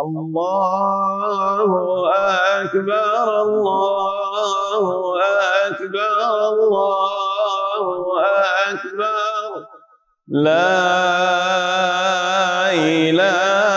الله أكبر الله أكبر الله أكبر. لا إله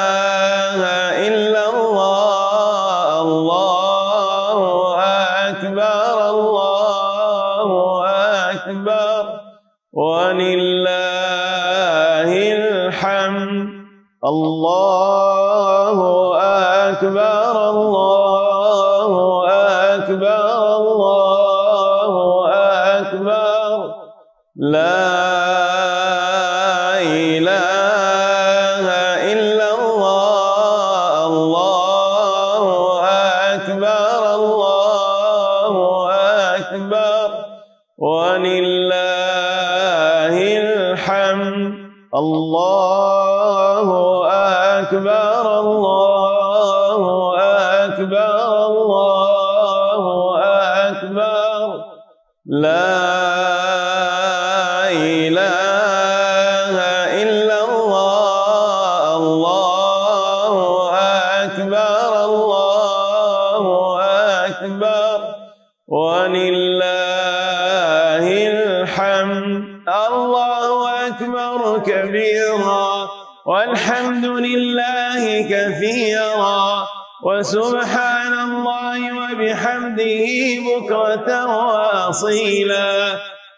بكرة واصيلا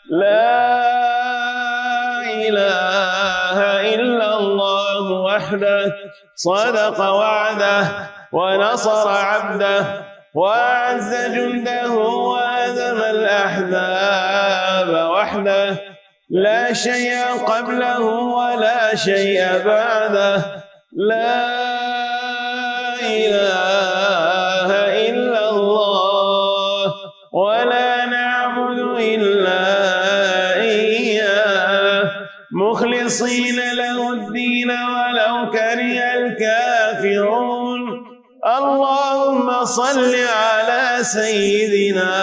لا إله إلا الله وحده صدق وعده ونصر عبده وأعز جنده وهزم الأحزاب وحده. لا شيء قبله ولا شيء بعده. لا إله صل على سيدنا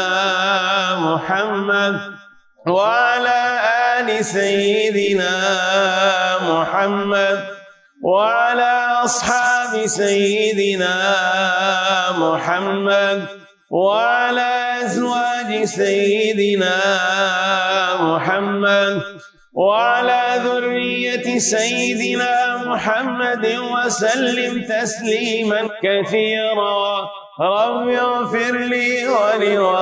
محمد وعلى آل سيدنا محمد وعلى أصحاب سيدنا محمد وعلى أزواج سيدنا محمد وعلى ذرية سيدنا محمد وسلم تسليما كثيرا. رب اغفر لي ولوالدي.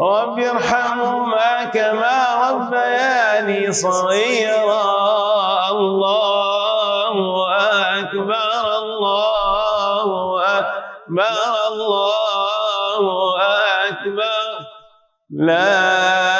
رب ارحمهما كما ربياني صغيرا. الله أكبر الله أكبر الله أكبر. لا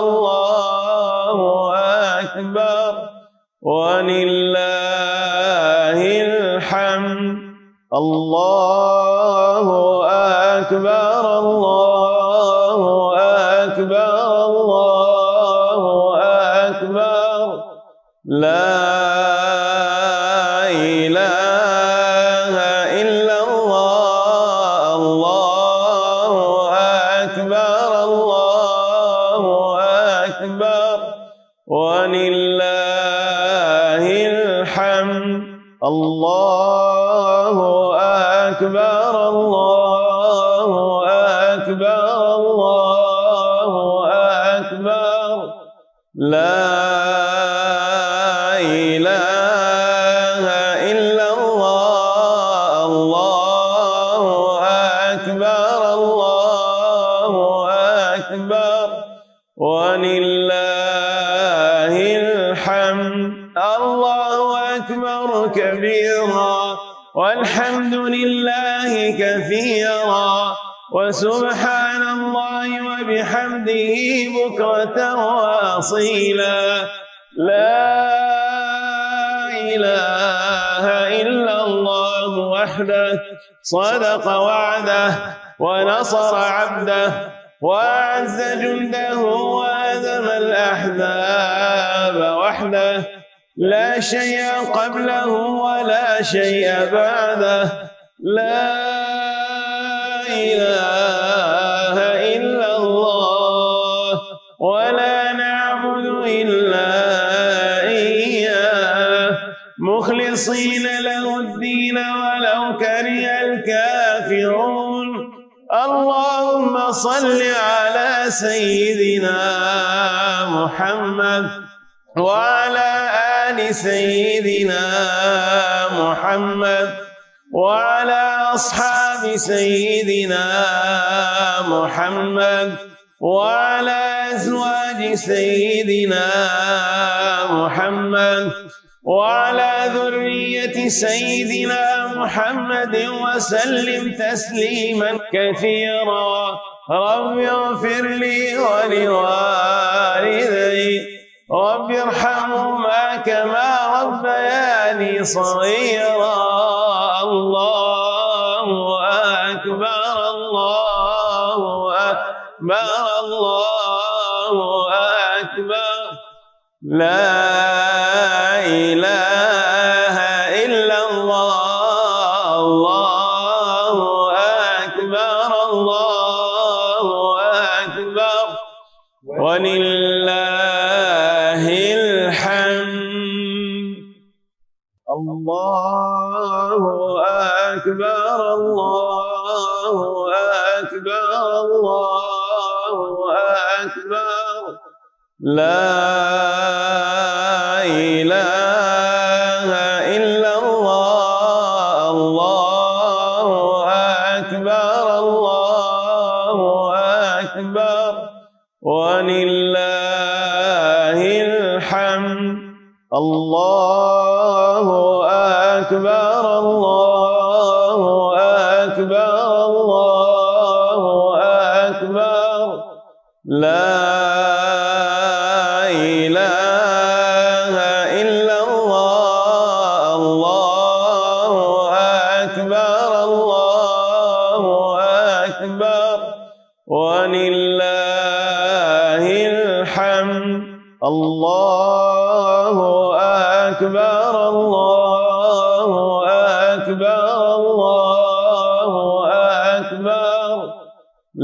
الله أكبر. ولله الحمد. الله أكبر. الله بكرة واصيلا لا إله إلا الله وحده صدق وعده ونصر عبده وأعز جنده وهزم الأحزاب وحده. لا شيء قبله ولا شيء بعده. لا إله صل على سيدنا محمد وعلى آل سيدنا محمد وعلى أصحاب سيدنا محمد وعلى أزواج سيدنا محمد وعلى ذرية سيدنا محمد وسلم تسليما كثيرا. رب اغفر لي ولوالدي. رب ارحمهما كما ربياني صغيرا. الله أكبر الله أكبر الله أكبر. لا إله لا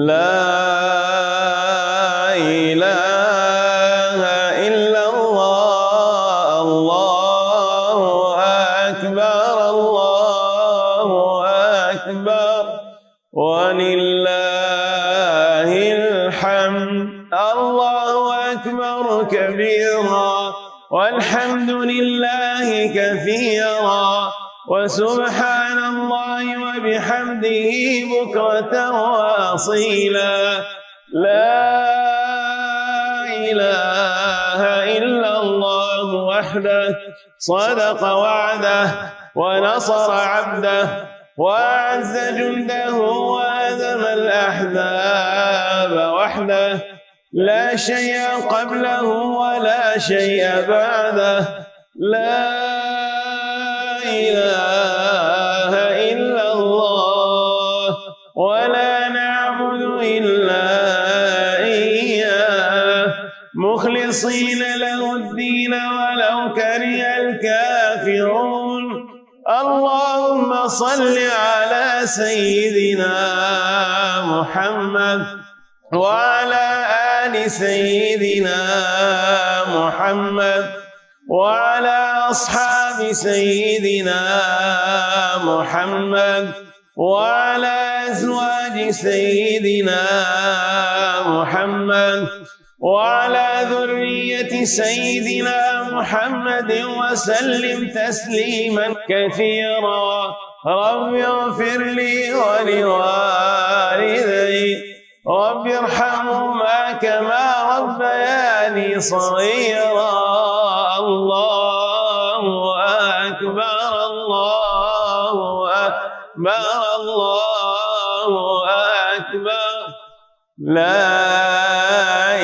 لا إله إلا الله الله أكبر الله أكبر. ولله الحمد الله أكبر كبيرا. والحمد لله كثيرا. وسبحان الله وبحمده بكرة واصيلا لا إله إلا الله وحده صدق وعده ونصر عبده وأعز جنده وهزم الأحزاب وحده. لا شيء قبله ولا شيء بعده. لا إله صل على سيدنا محمد وعلى آل سيدنا محمد وعلى أصحاب سيدنا محمد وعلى أزواج سيدنا محمد وعلى ذرية سيدنا محمد وسلم تسليما كثيرا. رب اغفر لي ولوالدي. رب ارحمهما كما ربياني صغيرا. الله أكبر الله أكبر الله أكبر. لا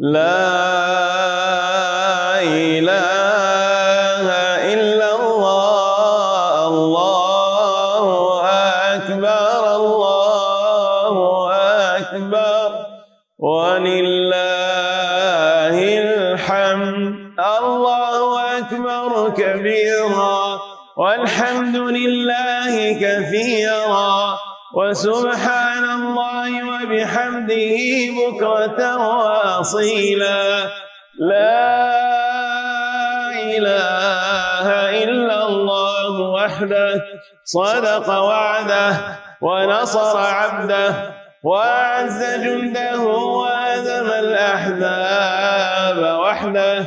لا إله إلا الله الله أكبر الله أكبر. ولله الحمد الله أكبر كبيرا. والحمد لله كثيرا. وسبحان الله وبحمده بكرة واصيلا لا إله إلا الله وحده صدق وعده ونصر عبده وأعز جنده وهزم الأحزاب وحده.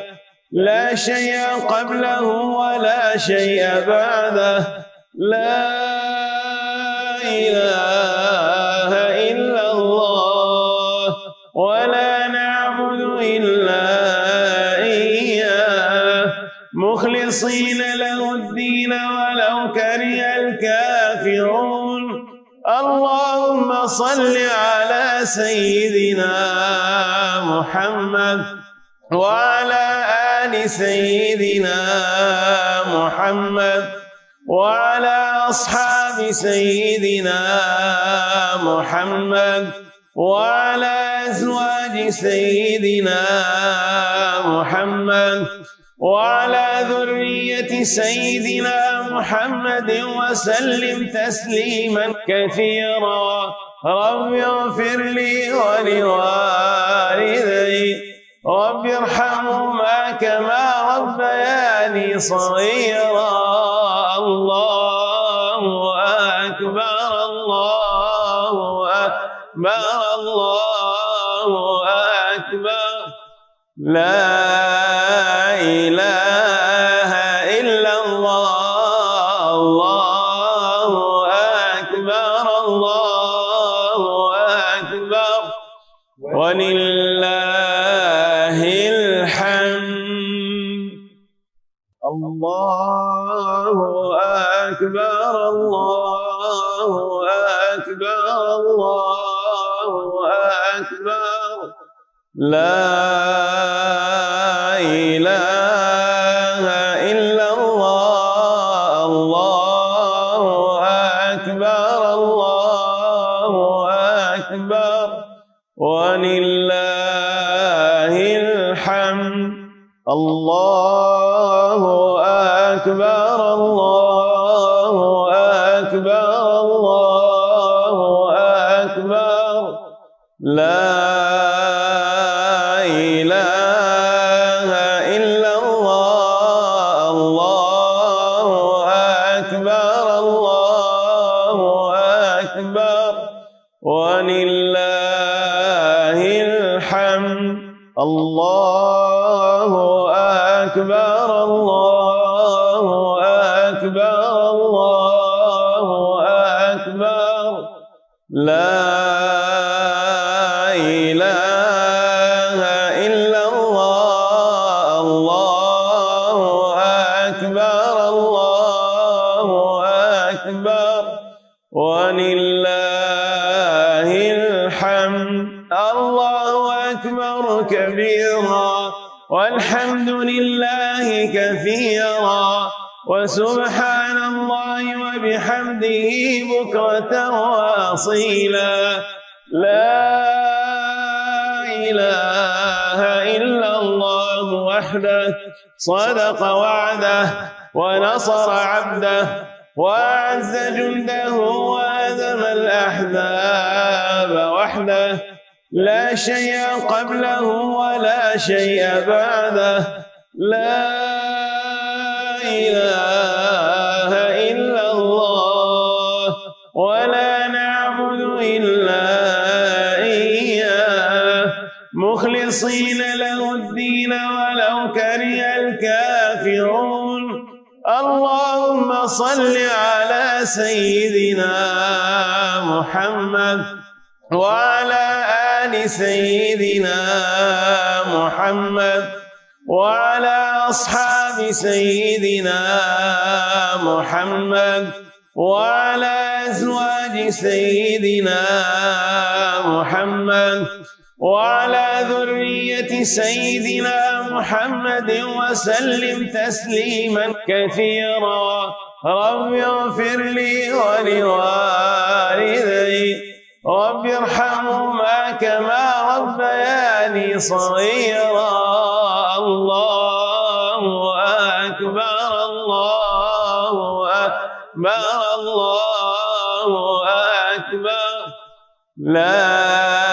لا شيء قبله ولا شيء بعده. لا إله صل على سيدنا محمد وعلى آل سيدنا محمد وعلى أصحاب سيدنا محمد وعلى أزواج سيدنا محمد وعلى ذرية سيدنا محمد وسلم تسليما كثيرا. رب اغفر لي ولوالدي. رب ارحمهما كما ربياني صغيرا. الله أكبر الله أكبر الله أكبر. لا إله لا ولله الحمد. الله أكبر كبيرا. والحمد لله كثيرا. وسبحان الله وبحمده بكرة وأصيلا. لا إله إلا الله وحده. صدق وعده ونصر عبده. وأعز جنده وهزم الأحزاب وحده. لا شيء قبله ولا شيء بعده. لا إله صل على سيدنا محمد وعلى آل سيدنا محمد وعلى أصحاب سيدنا محمد وعلى أزواج سيدنا محمد وعلى ذرية سيدنا محمد وسلم تسليما كثيرا. رب اغفر لي ولوالدي. رب ارحمهما كما ربياني صغيرا. الله أكبر الله أكبر الله أكبر. لا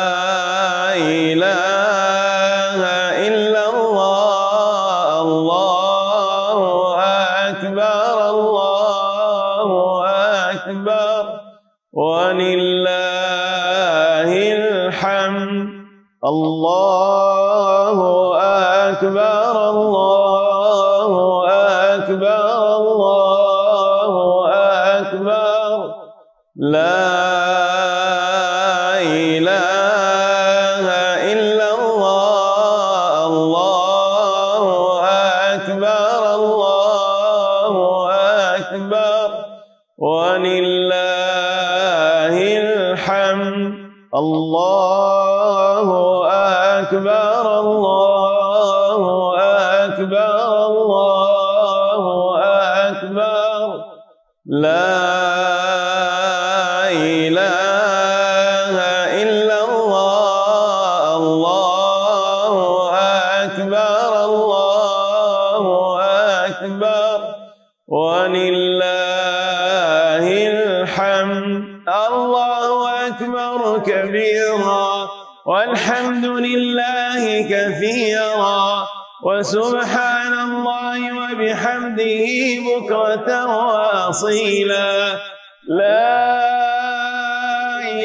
بكرة واصيلا لا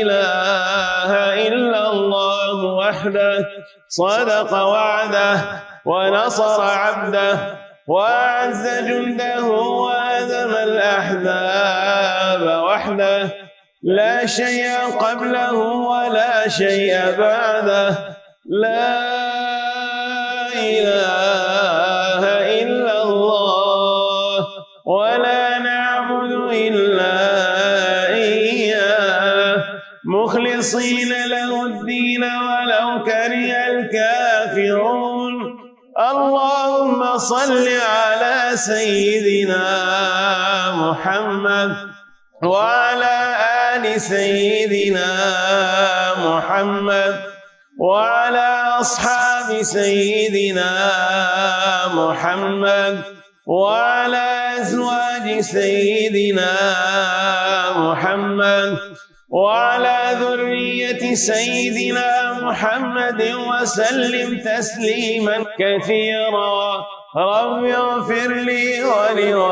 إله إلا الله وحده صدق وعده ونصر عبده وأعز جنده وهزم الأحزاب وحده. لا شيء قبله ولا شيء بعده. لا إله صل على سيدنا محمد وعلى آل سيدنا محمد وعلى أصحاب سيدنا محمد وعلى أزواج سيدنا محمد وعلى ذرية سيدنا محمد وسلم تسليما كثيرا. رب اغفر لي ولوالدي.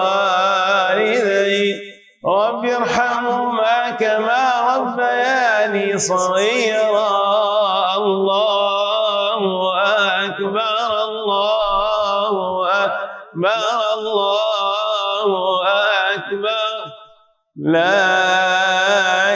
رب ارحمهما كما ربياني صغيرا. الله أكبر الله أكبر الله أكبر. لا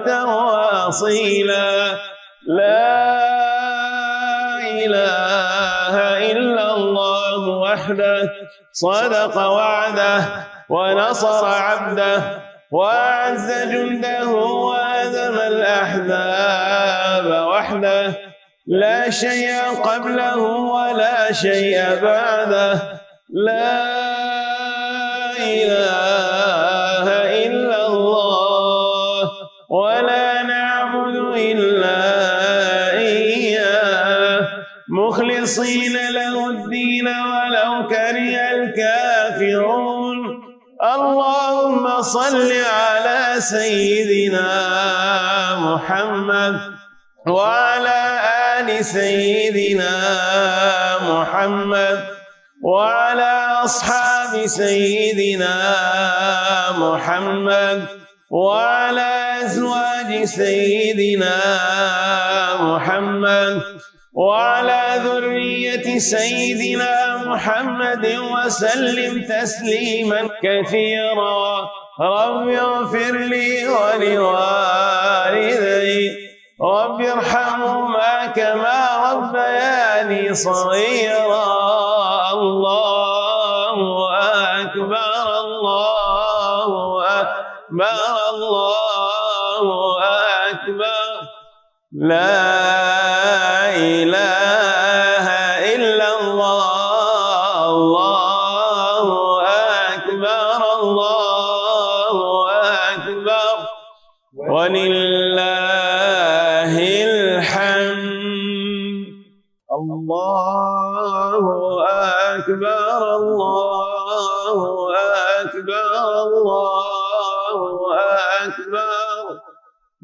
بكرة واصيلا لا إله إلا الله وحده صدق وعده ونصر عبده وأعز جنده وهزم الأحزاب وحده. لا شيء قبله ولا شيء بعده. لا إله سيدنا محمد وعلى آل سيدنا محمد وعلى أصحاب سيدنا محمد وعلى أزواج سيدنا محمد وعلى ذرية سيدنا محمد وسلم تسليما كثيرا. رب اغفر لي ولوالدي. رب ارحمهما كما ربياني صغيرا. الله أكبر الله أكبر الله أكبر. لا إله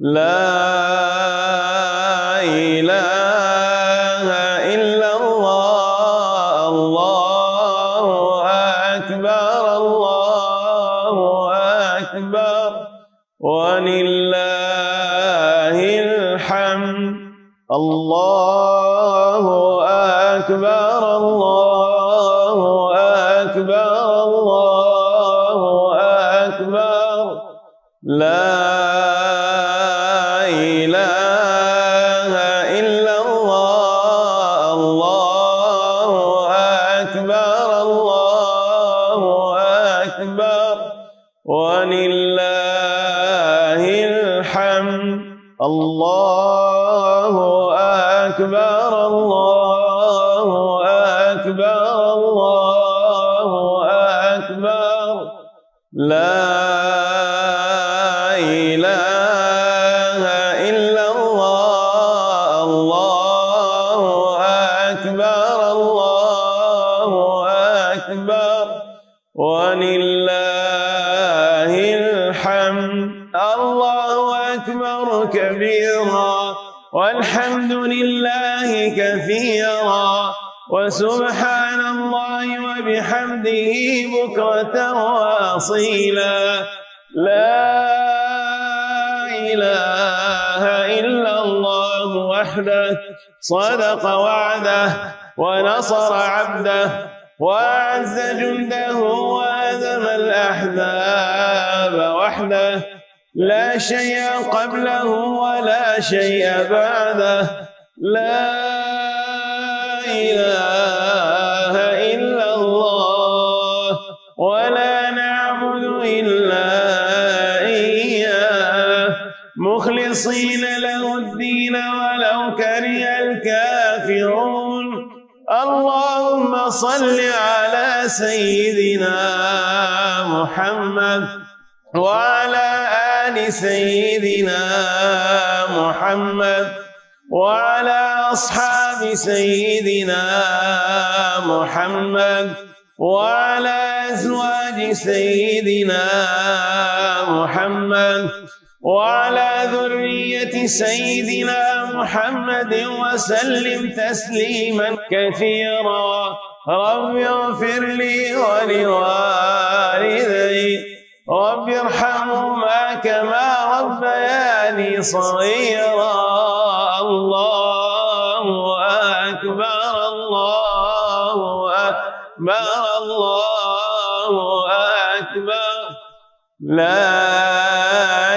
لا بكرة واصيلا لا إله إلا الله وحده صدق وعده ونصر عبده وأعز جنده وهزم الأحزاب وحده. لا شيء قبله ولا شيء بعده. لا إله صل على سيدنا محمد وعلى آل سيدنا محمد وعلى أصحاب سيدنا محمد وعلى أزواج سيدنا محمد وعلى ذرية سيدنا محمد وسلم تسليما كثيرا. رب اغفر لي ولوالدي. رب ارحمهما كما ربياني صغيرا. الله أكبر الله أكبر الله أكبر. لا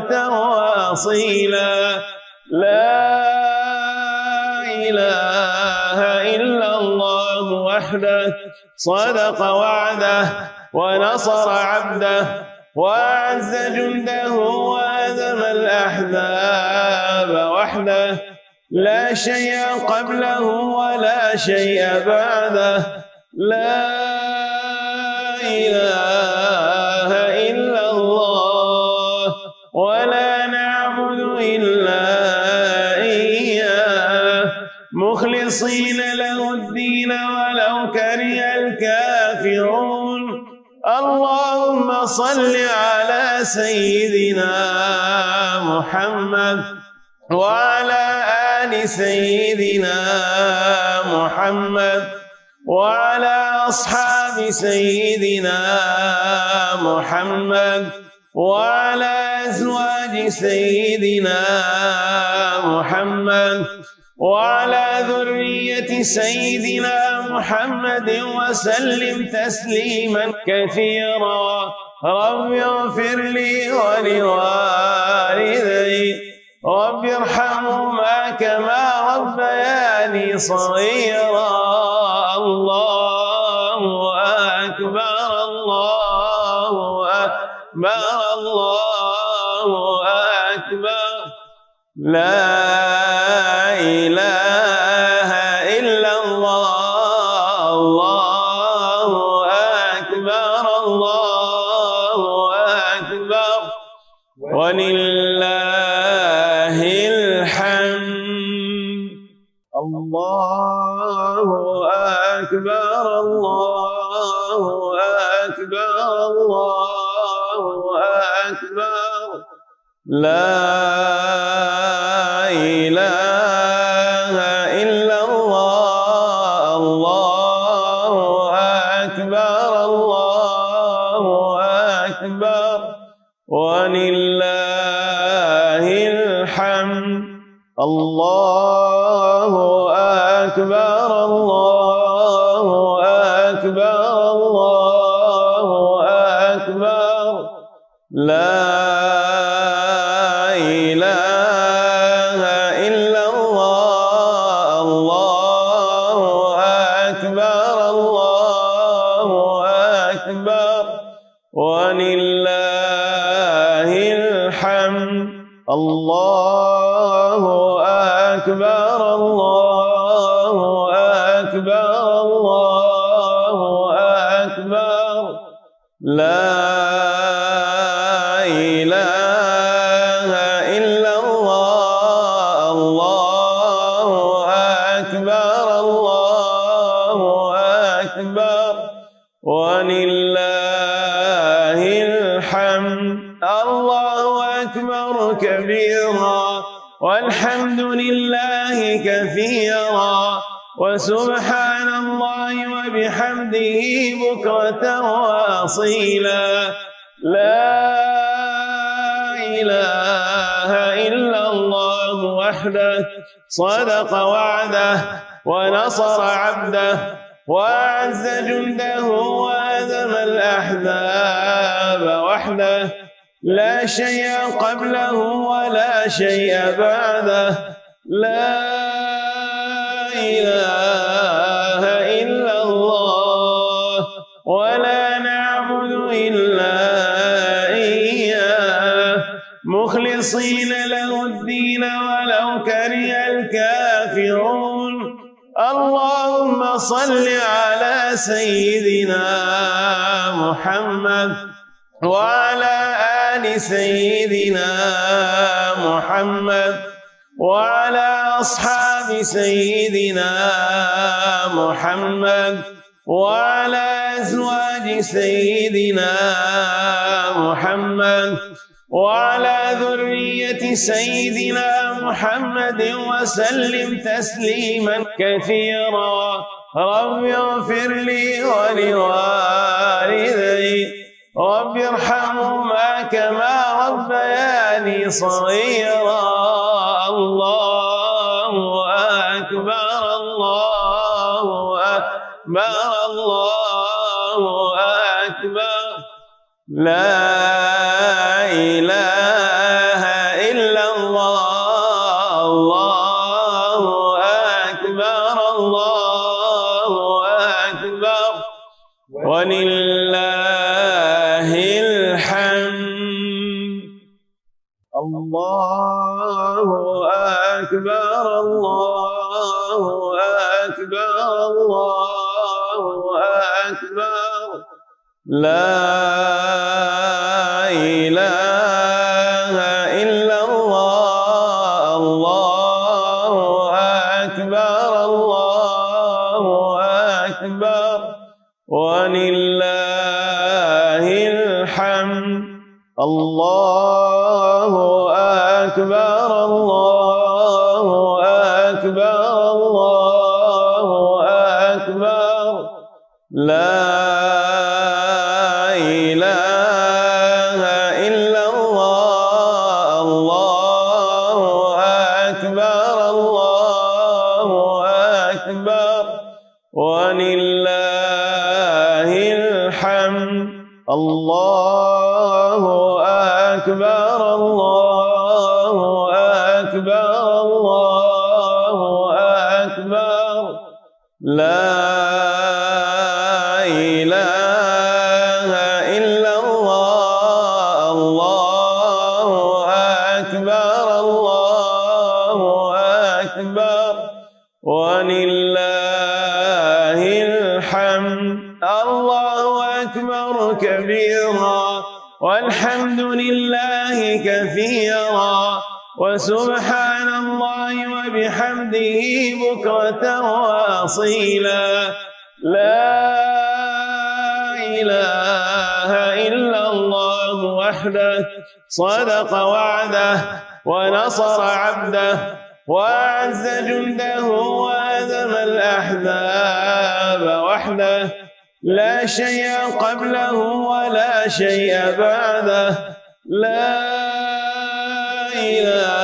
بكرة واصيلا لا إله إلا الله وحده صدق وعده ونصر عبده وأعز جنده وهزم الأحزاب وحده. لا شيء قبله ولا شيء بعده. لا إله صل على سيدنا محمد وعلى آل سيدنا محمد وعلى أصحاب سيدنا محمد وعلى أزواج سيدنا محمد وعلى ذرية سيدنا محمد وسلم تسليما كثيرا. رب اغفر لي ولوالدي. رب ارحمهما كما ربياني صغيرا. الله أكبر الله أكبر الله أكبر. لا إله لا صدق وعده ونصر عبده وأعز جنده وأذم الأحزاب وحده. لا شيء قبله ولا شيء بعده. لا إله صل على سيدنا محمد وعلى آل سيدنا محمد وعلى أصحاب سيدنا محمد وعلى أزواج سيدنا محمد وعلى ذرية سيدنا محمد وسلم تسليما كثيرا. رب اغفر لي ولوالدي. رب ارحمهما كما ربياني صغيرا. الله أكبر الله أكبر الله أكبر. لا إله لا واصيلا لا إله إلا الله وحده صدق وعده ونصر عبده وأعز جنده وهزم الأحزاب وحده. لا شيء قبله ولا شيء بعده. لا إله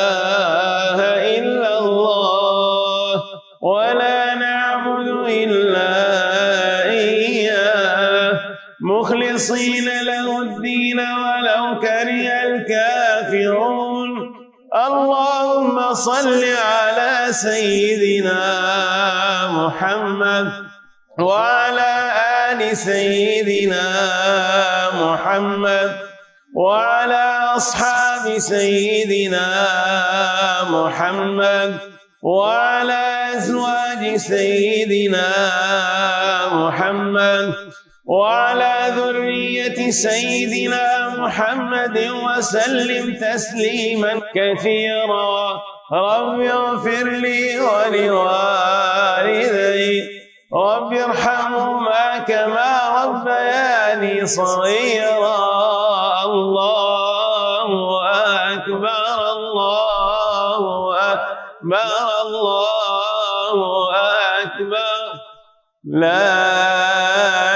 سيدنا محمد وعلى آل سيدنا محمد وعلى أصحاب سيدنا محمد وعلى أزواج سيدنا محمد وعلى ذرية سيدنا محمد وسلم تسليما كثيرا. رب اغفر لي ولوالدي. رب ارحمهما كما ربياني صغيرا. الله أكبر الله أكبر الله أكبر. لا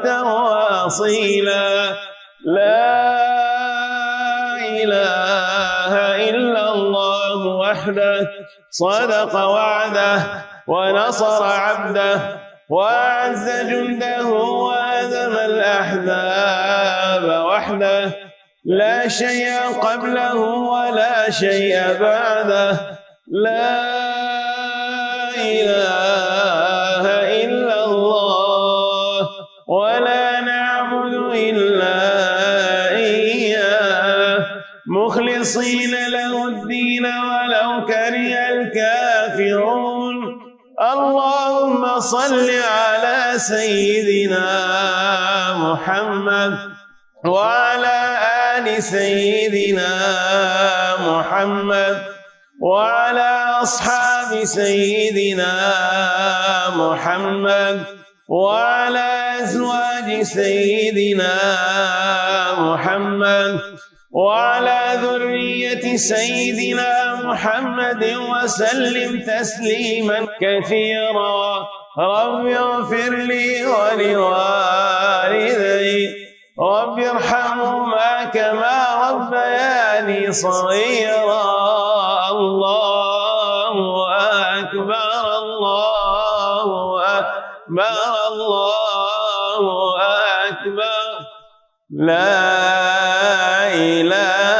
بكرة واصيلا لا إله إلا الله وحده صدق وعده ونصر عبده وأعز جنده وهزم الأحزاب وحده. لا شيء قبله ولا شيء بعده. لا إله صل على سيدنا محمد وعلى آل سيدنا محمد وعلى أصحاب سيدنا محمد وعلى أزواج سيدنا محمد وعلى ذرية سيدنا محمد وسلم تسليما كثيرا. رب اغفر لي ولوالدي. رب ارحمهما كما ربياني صغيرا. الله أكبر الله أكبر الله أكبر. لا إله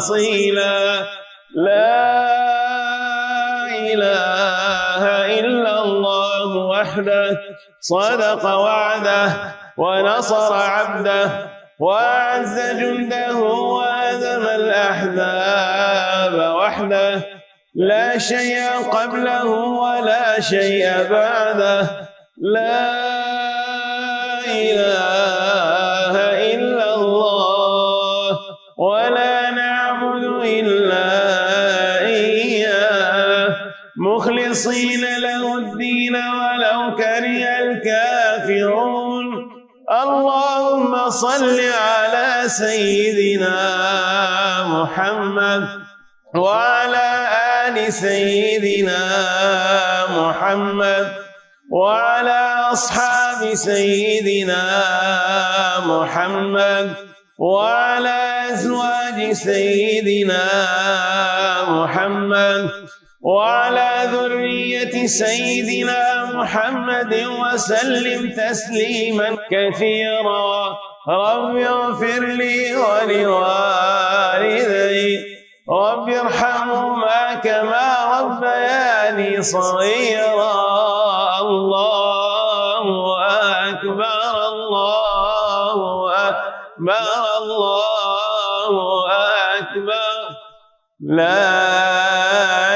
واصيلا لا إله إلا الله وحده صدق وعده ونصر عبده وأعز جنده وهزم الأحزاب وحده. لا شيء قبله ولا شيء بعده. لا إله صل على سيدنا محمد وعلى آل سيدنا محمد وعلى أصحاب سيدنا محمد وعلى أزواج سيدنا محمد وعلى ذرية سيدنا محمد وسلم تسليما كثيرا. رب اغفر لي ولوالدي. رب ارحمهما كما ربياني صغيرا. الله أكبر الله أكبر الله أكبر. لا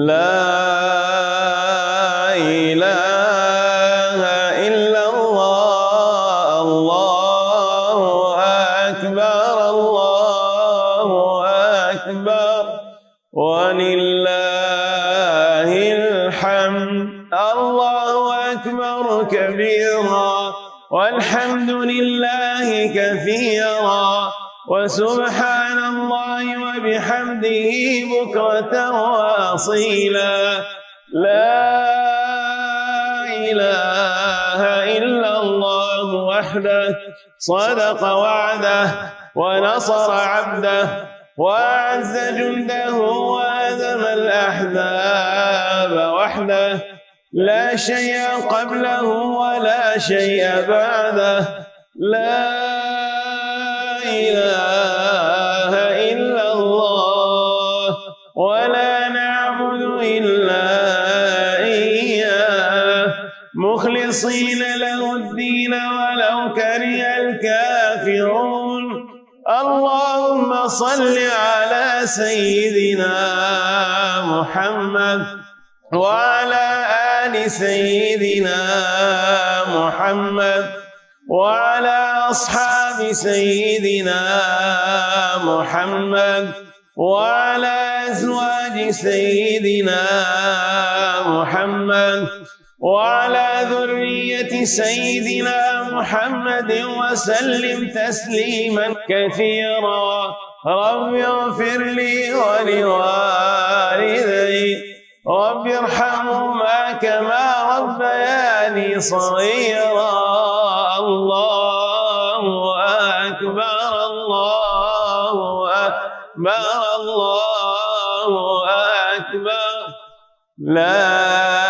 لا إله إلا الله الله أكبر الله أكبر. ولله الحمد الله أكبر كبيرا. والحمد لله كثيرا. وسبحان الله وبحمده بكرة وأبدا واصيلا لا إله إلا الله وحده صدق وعده ونصر عبده وأعز جنده وأذم الأحزاب وحده. لا شيء قبله ولا شيء بعده. لا إله صل على سيدنا محمد وعلى آل سيدنا محمد وعلى أصحاب سيدنا محمد وعلى أزواج سيدنا محمد وعلى ذرية سيدنا محمد وسلم تسليما كثيرا. رب اغفر لي ولوالدي. رب ارحمهما كما ربياني صغيرا. الله أكبر الله أكبر الله أكبر. لا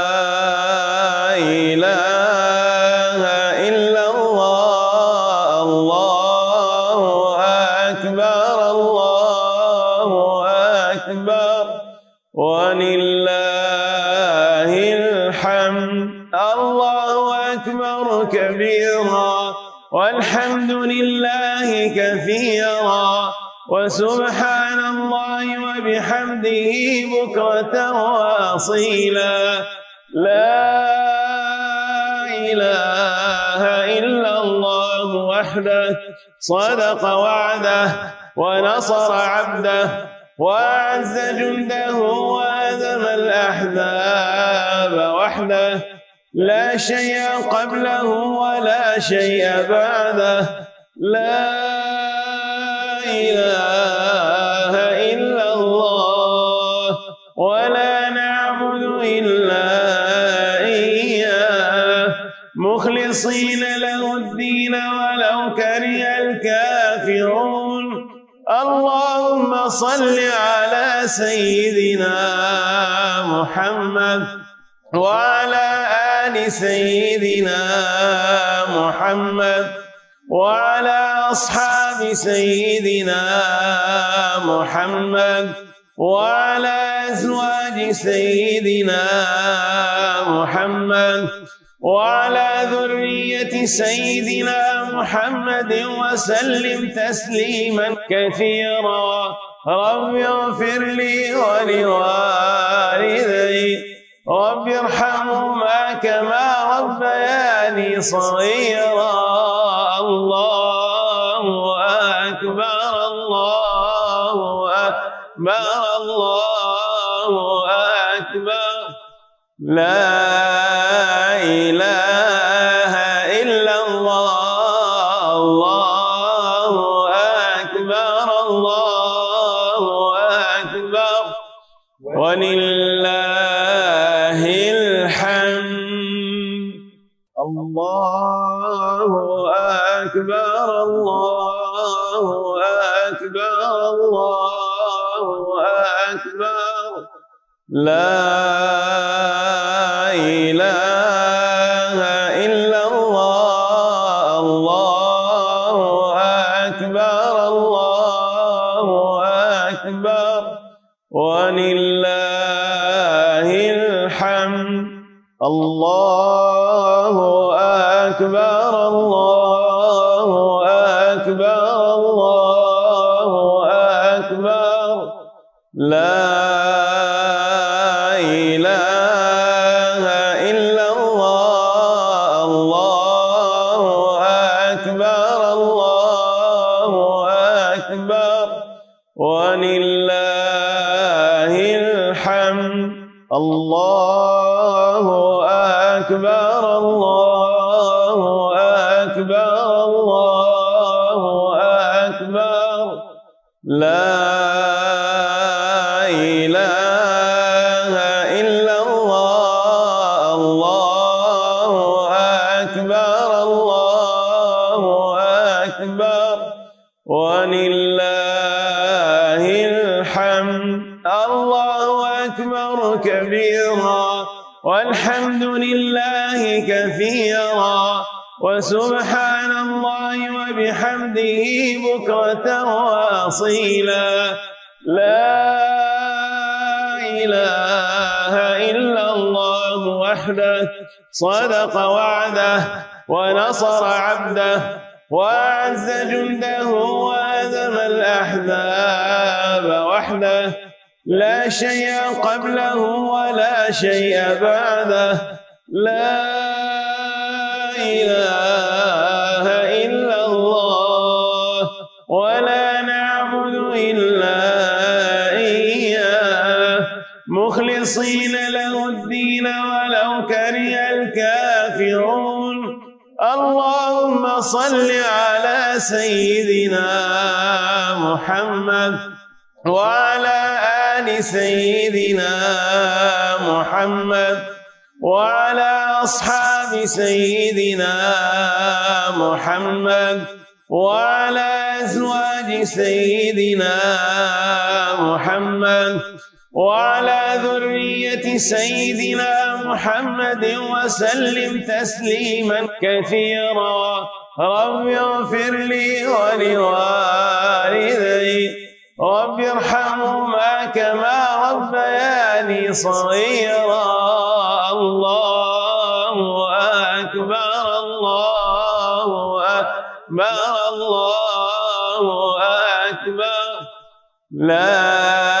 بكرة واصيلا لا إله إلا الله وحده صدق وعده ونصر عبده وأعز جنده وأذم الأحزاب وحده. لا شيء قبله ولا شيء بعده. لا إله صل على سيدنا محمد وعلى آل سيدنا محمد وعلى أصحاب سيدنا محمد وعلى أزواج سيدنا محمد وعلى ذرية سيدنا محمد وسلم تسليما كثيرا. رب اغفر لي ولوالدي. رب ارحمهما كما ربياني صغيرا. الله أكبر الله أكبر الله أكبر. لا إله لا ولله الحمد. الله أكبر كبيرا. والحمد لله كثيرا. وسبحان الله وبحمده بكرة وأصيلا. لا إله إلا الله وحده. صدق وعده ونصر عبده. وأعز جنده وهزم الأحزاب وحده. لا شيء قبله ولا شيء بعده. لا إله صل على سيدنا محمد وعلى آل سيدنا محمد وعلى أصحاب سيدنا محمد وعلى أزواج سيدنا محمد وعلى ذرية سيدنا محمد وسلم تسليما كثيرا. رب اغفر لي ولوالدي. رب ارحمهما كما ربياني صغيرا. الله أكبر الله أكبر الله أكبر. لا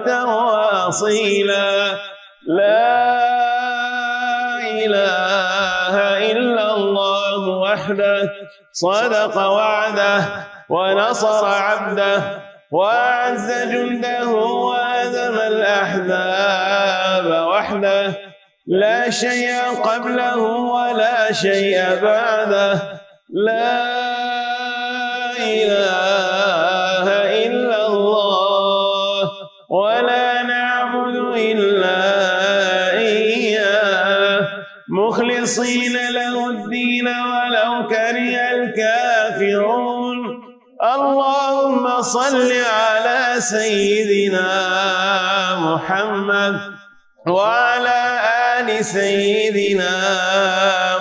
بكرة واصيلا لا إله إلا الله وحده صدق وعده ونصر عبده وأعز جنده وهزم الأحزاب وحده. لا شيء قبله ولا شيء بعده. لا إله مخلصين له الدين ولو كره الكافرون. اللهم صل على سيدنا محمد وعلى آل سيدنا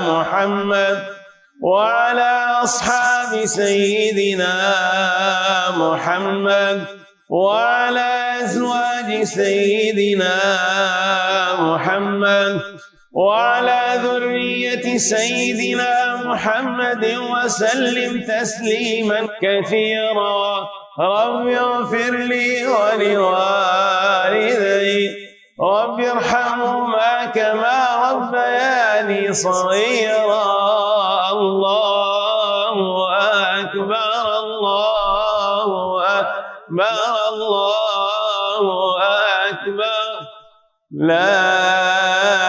محمد وعلى أصحاب سيدنا محمد وعلى أزواج سيدنا محمد وعلى ذرية سيدنا محمد وسلم تسليما كثيرا. رب اغفر لي ولوالدي. رب ارحمهما كما ربياني صغيرا. الله أكبر الله أكبر الله أكبر. لا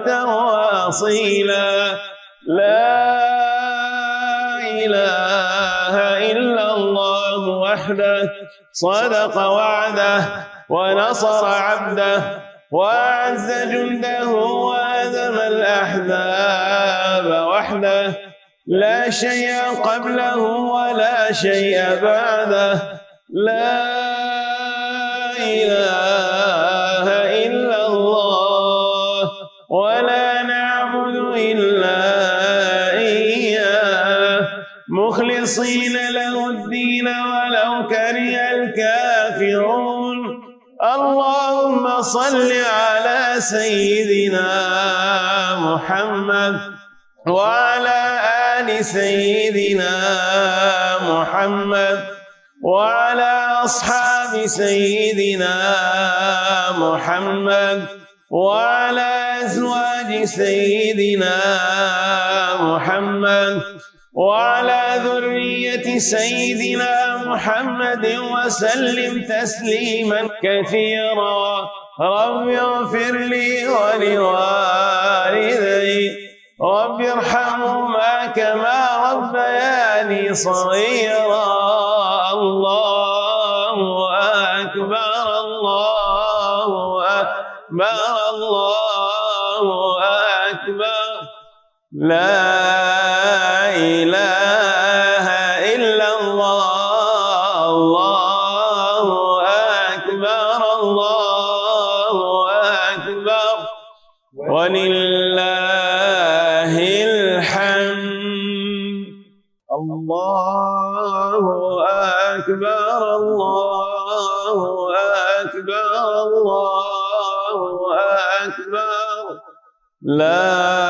بكرة واصيلا لا إله إلا الله وحده صدق وعده ونصر عبده وأعز جنده وهزم الأحزاب وحده. لا شيء قبله ولا شيء بعده. لا إله سيدنا محمد وعلى آل سيدنا محمد وعلى أصحاب سيدنا محمد وعلى أزواج سيدنا محمد وعلى ذرية سيدنا محمد وسلم تسليما كثيرا. رب اغفر لي ولوالدي. رب ارحمهما كما ربياني صغيرا. الله أكبر الله أكبر الله أكبر. لا إله Love.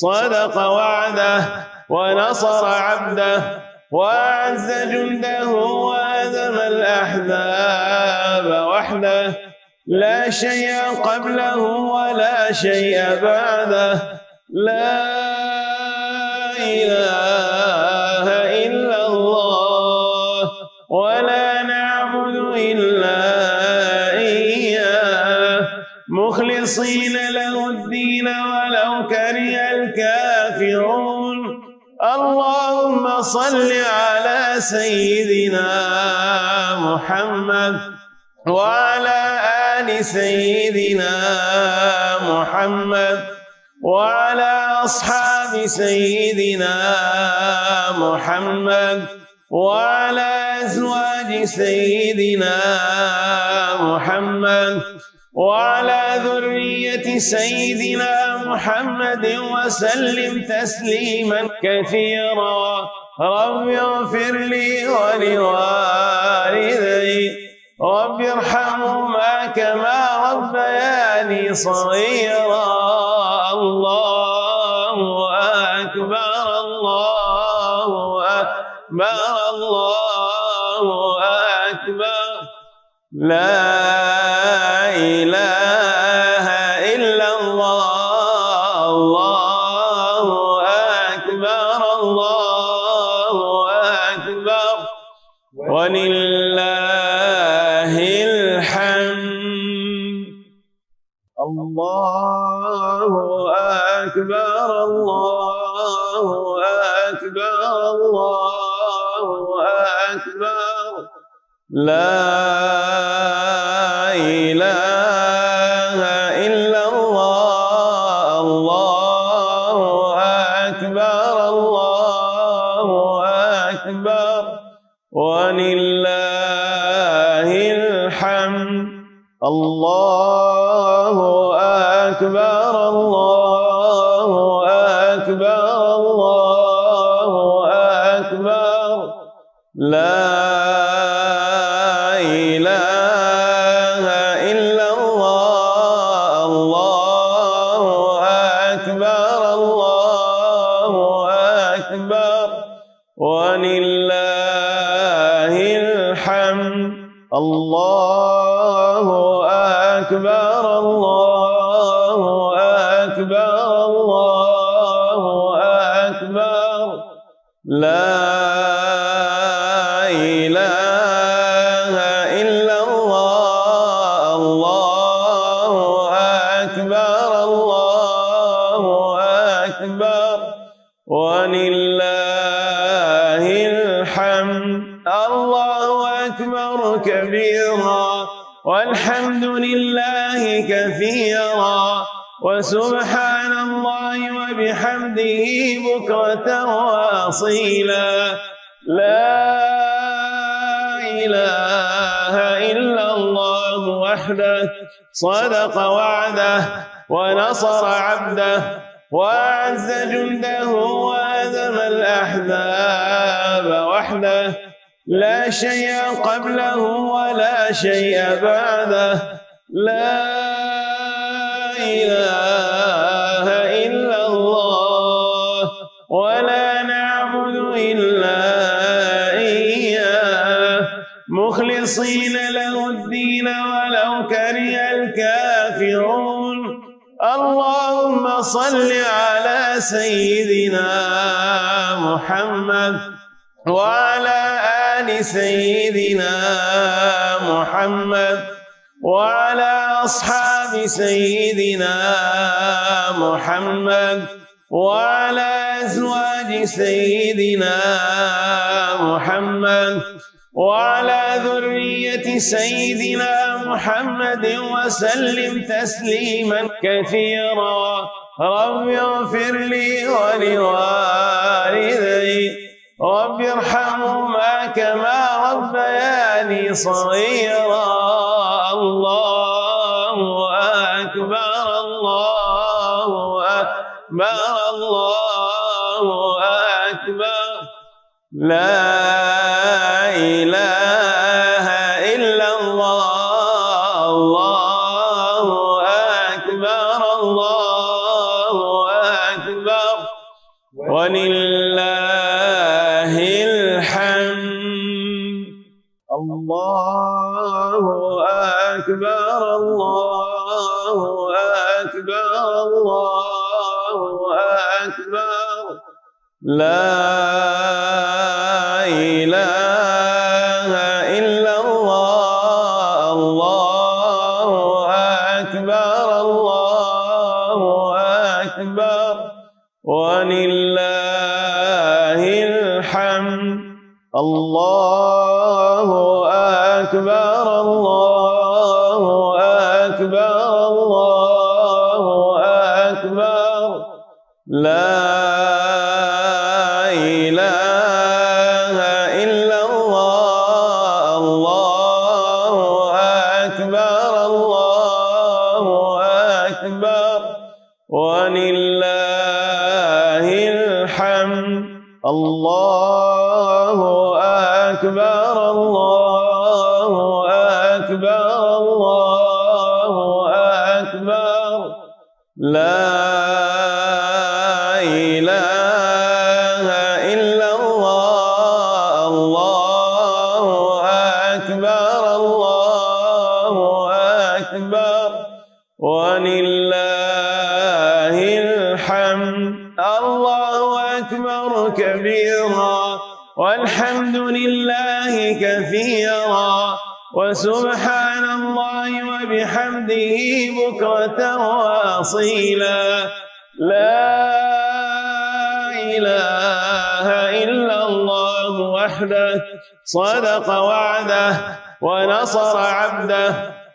صدق وعده ونصر عبده وأعز جنده وأذم الأحزاب وحده لا شيء قبله ولا شيء بعده لا إله صل على سيدنا محمد وعلى آل سيدنا محمد وعلى أصحاب سيدنا محمد وعلى أزواج سيدنا محمد وعلى ذرية سيدنا محمد وسلم تسليما كثيرا. رب اغفر لي ولوالدي. رب ارحمهما كما ربياني صغيرا. الله أكبر الله أكبر الله أكبر. لا إله Love. بكرة واصيلا لا إله إلا الله وحده صدق وعده ونصر عبده وأعز جنده وهزم الأحزاب وحده. لا شيء قبله ولا شيء بعده. لا إله صل على سيدنا محمد وعلى آل سيدنا محمد وعلى أصحاب سيدنا محمد وعلى أزواج سيدنا محمد وعلى ذرية سيدنا محمد وسلم تسليما كثيرا. رب اغفر لي ولوالدي. رب ارحمهما كما ربياني صغيرا. الله أكبر الله أكبر الله أكبر. لا إله لا صدق وعده ونصر عبده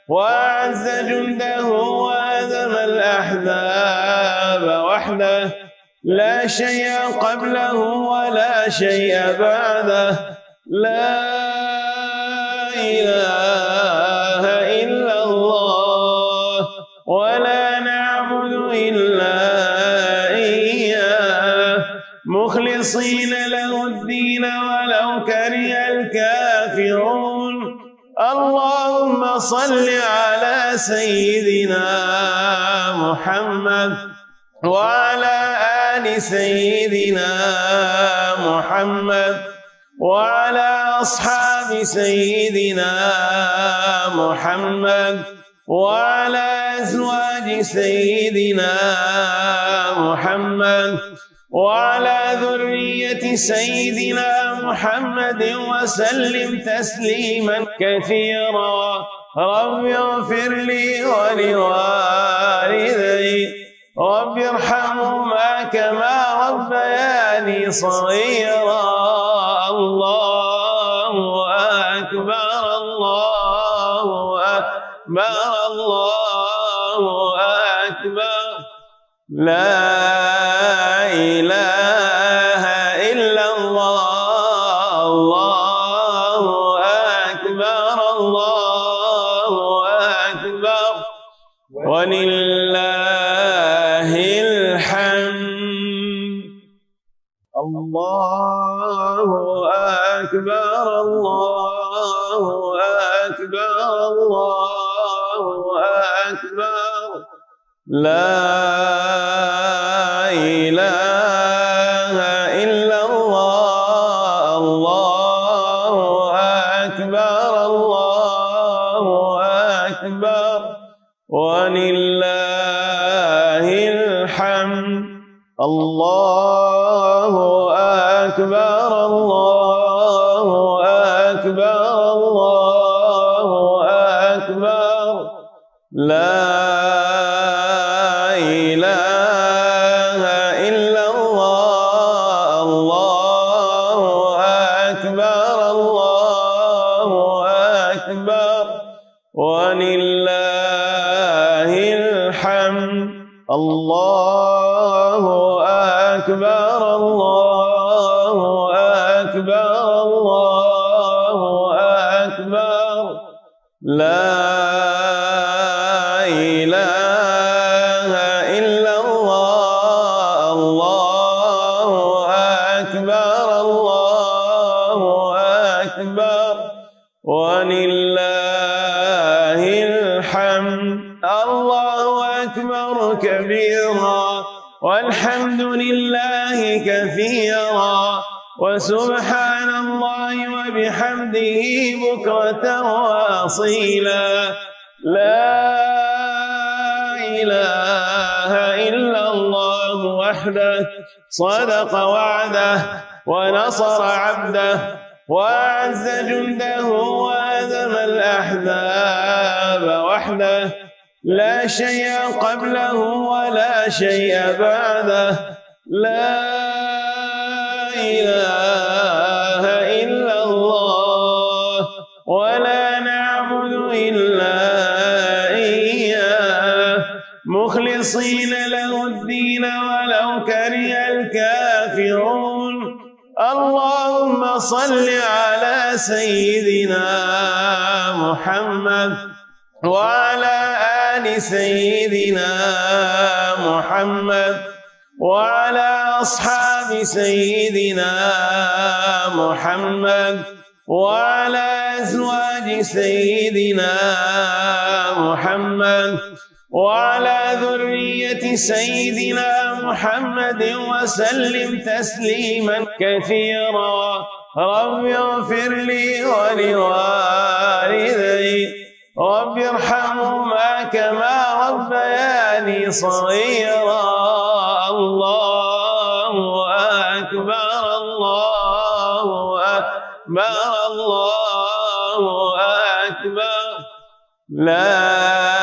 وأعز جنده وهزم الأحزاب وحده. لا شيء قبله ولا شيء بعده. لا إله صل على سيدنا محمد وعلى آل سيدنا محمد وعلى أصحاب سيدنا محمد وعلى أزواج سيدنا محمد وعلى ذرية سيدنا محمد وسلم تسليما كثيرا. رب اغفر لي ولوالدي. رب ارحمهما كما ربياني صغيرا. الله أكبر الله أكبر الله أكبر. لا إله لا صدق وعده ونصر عبده وأعز جنده وهزم الأحزاب وحده. لا شيء قبله ولا شيء بعده. لا إله سيدنا محمد وعلى آل سيدنا محمد وعلى أصحاب سيدنا محمد وعلى أزواج سيدنا محمد وعلى ذرية سيدنا محمد وسلم تسليما كثيرا. رب اغفر لي ولوالدي. رب ارحمهما كما ربياني صغيرا. الله أكبر الله أكبر الله أكبر. لا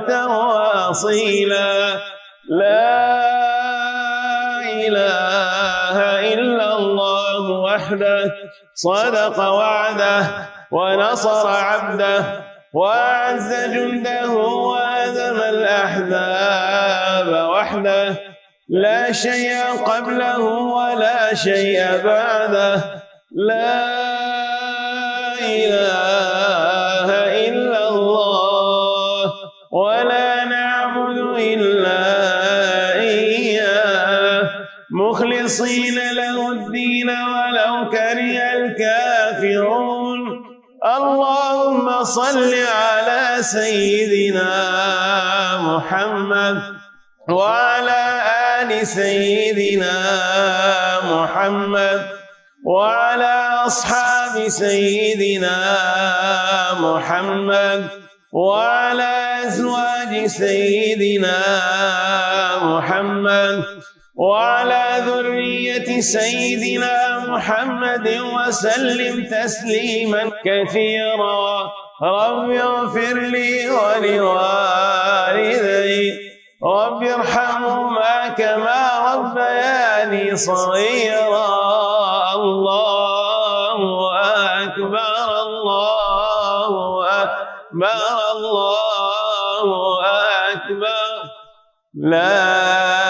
بكرة واصيلا لا إله إلا الله وحده صدق وعده ونصر عبده وأعز جنده وهزم الأحزاب وحده. لا شيء قبله ولا شيء بعده. لا إله صل على سيدنا محمد وعلى آل سيدنا محمد وعلى أصحاب سيدنا محمد وعلى أزواج سيدنا محمد وعلى ذرية سيدنا محمد وسلم تسليما كثيرا. رب اغفر لي ولوالدي. رب ارحمهما كما ربياني صغيرا. الله أكبر الله أكبر الله أكبر. لا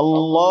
الله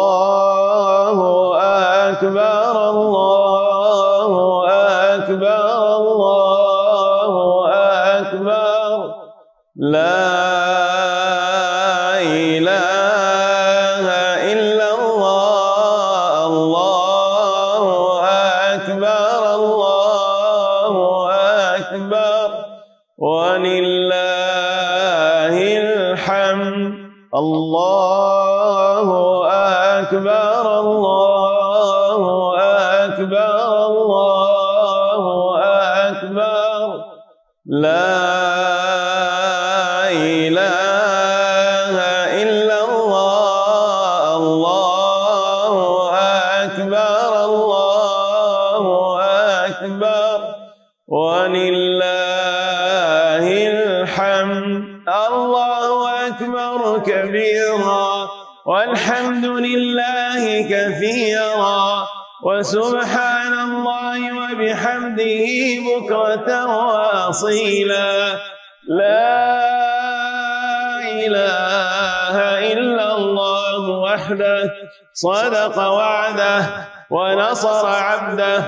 بكرة واصيلا لا إله إلا الله وحده صدق وعده ونصر عبده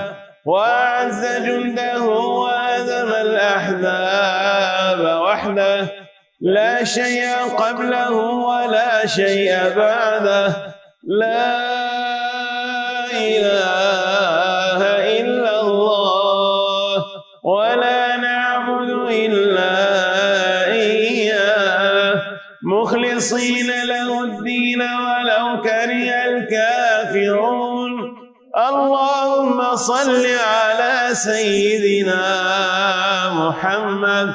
وأعز جنده وهزم الأحزاب وحده. لا شيء قبله ولا شيء بعده. لا إله صل على سيدنا محمد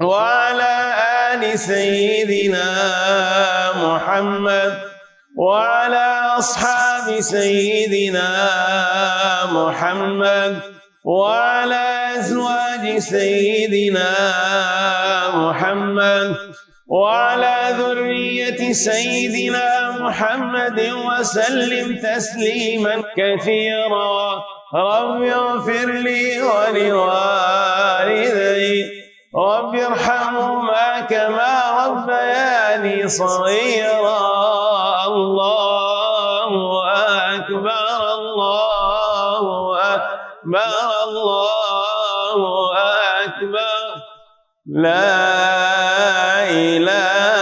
وعلى آل سيدنا محمد وعلى أصحاب سيدنا محمد وعلى أزواج سيدنا محمد وعلى ذرية سيدنا محمد وسلم تسليما كثيرا. رب اغفر لي ولوالدي. رب ارحمهما كما ربياني صغيرا. الله أكبر الله الله أكبر. لا إله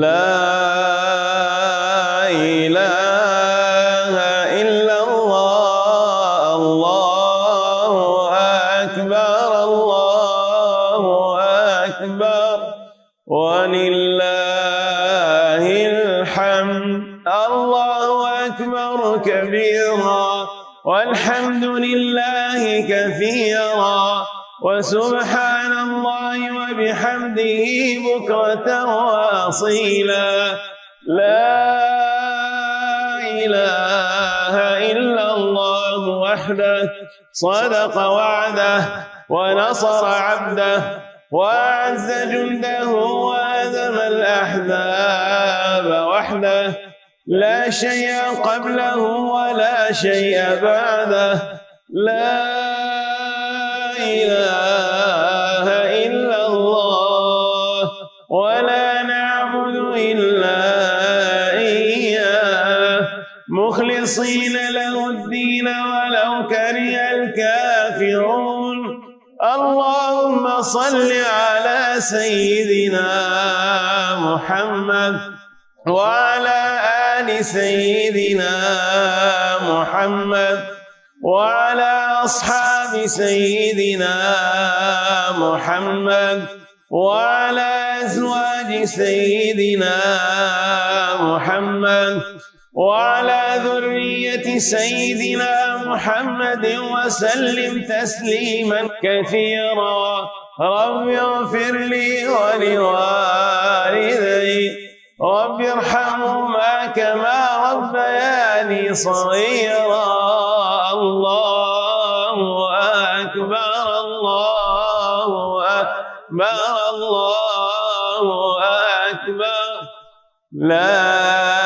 لا إله إلا الله الله أكبر الله أكبر. ولله الحمد الله أكبر كبيرا. والحمد لله كثيرا. وسبحان الله وبحمده بكرة واصيلا لا إله إلا الله وحده صدق وعده ونصر عبده وأعز جنده وهزم الأحزاب وحده. لا شيء قبله ولا شيء بعده. لا إله صل على سيدنا محمد وعلى آل سيدنا محمد وعلى أصحاب سيدنا محمد وعلى أزواج سيدنا محمد وعلى ذرية سيدنا محمد وسلم تسليما كثيرا. رب اغفر لي ولوالدي. رب ارحمهما كما ربياني صغيرا. الله أكبر الله أكبر الله أكبر. لا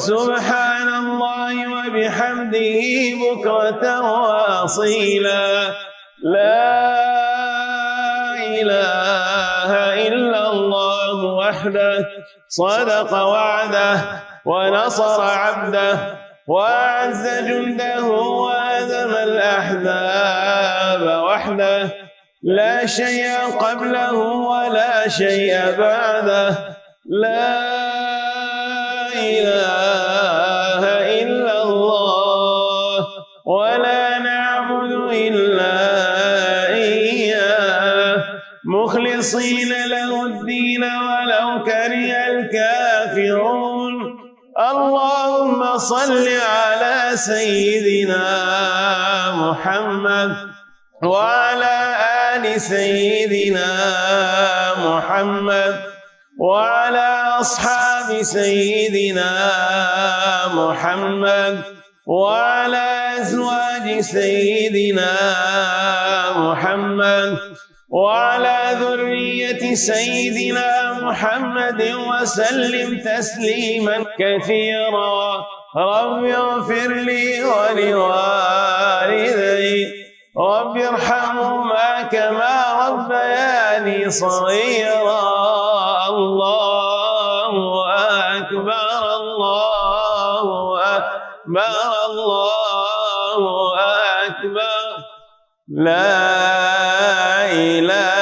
وسبحان الله وبحمده بكرة وأصيلا. لا إله إلا الله وحده صدق وعده ونصر عبده وأعز جنده وهزم الأحزاب وحده. لا شيء قبله ولا شيء بعده. لا إله إلا الله ولا نعبد إلا إياه. مخلصين له الدين ولو كره الكافرون. اللهم صل على سيدنا محمد وعلى آل سيدنا محمد وعلى أصحاب سيدنا محمد وعلى أزواج سيدنا محمد وعلى ذرية سيدنا محمد وسلم تسليما كثيرا. رب اغفر لي ولوالدي. رب ارحمهما كما ربياني صغيرا. الله أكبر. الله أكبر. لا إله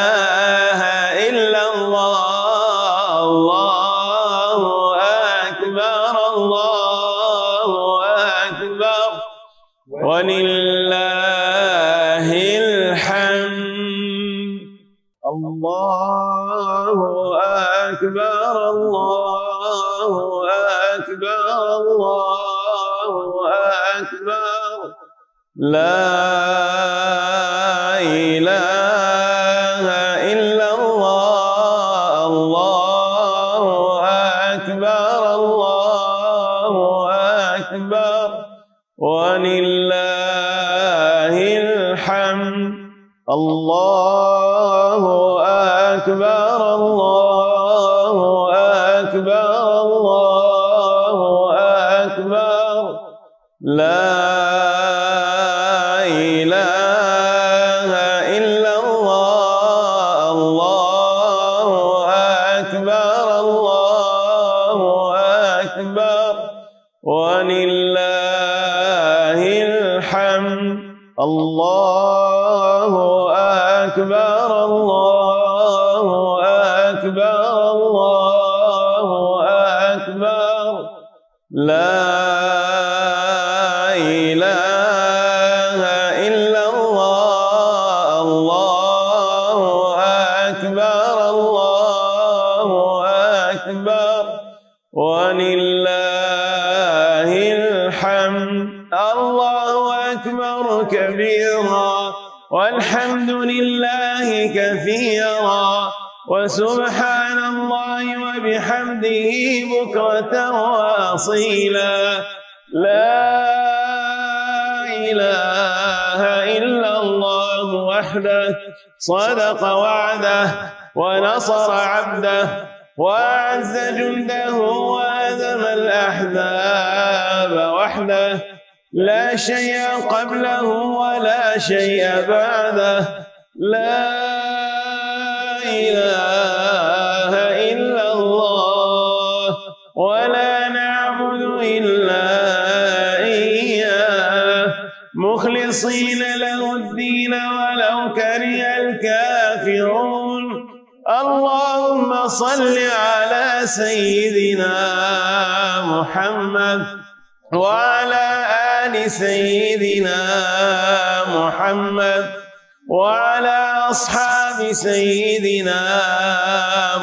لا ولله الحمد. الله أكبر كبيرا. والحمد لله كثيرا. وسبحان الله وبحمده بكرة وأصيلا. لا إله إلا الله وحده. صدق وعده ونصر عبده. وأعز جنده وهزم الأحزاب وحده. لا شيء قبله ولا شيء بعده. لا إله إلا الله. ولا نعبد إلا إياه. مخلصين له الدين ولو كره الكافرون. اللهم صل سيدنا محمد وعلى آل سيدنا محمد وعلى أصحاب سيدنا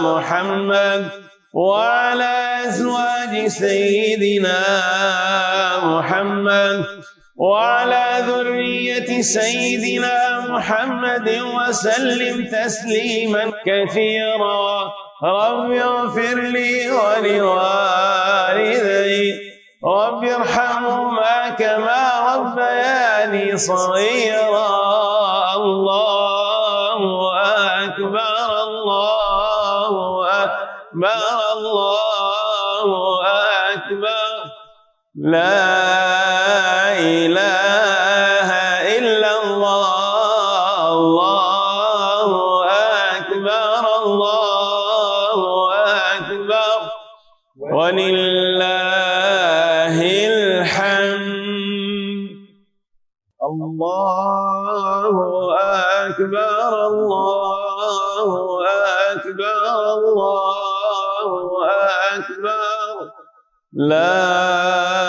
محمد وعلى أزواج سيدنا محمد وعلى ذرية سيدنا محمد وسلم تسليما كثيرا. رب اغفر لي ولوالدي. رب ارحمهما كما ربياني صغيرا. الله أكبر الله الله أكبر. لا إله لا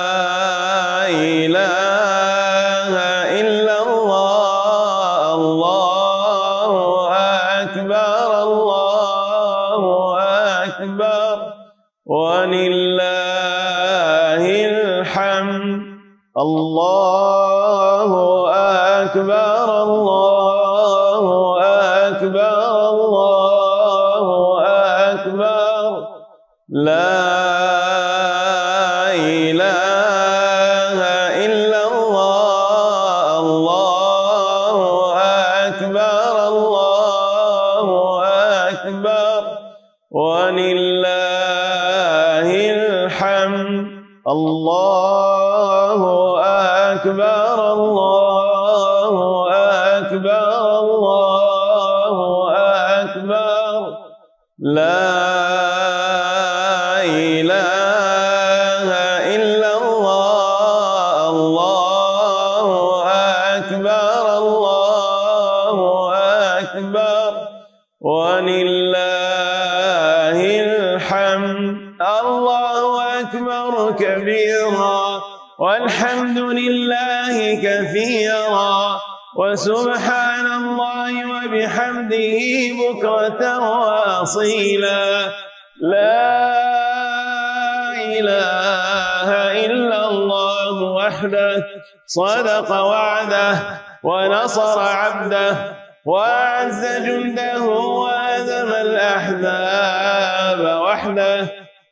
بكرة واصيلا لا إله إلا الله وحده صدق وعده ونصر عبده وأعز جنده وهزم الأحزاب وحده.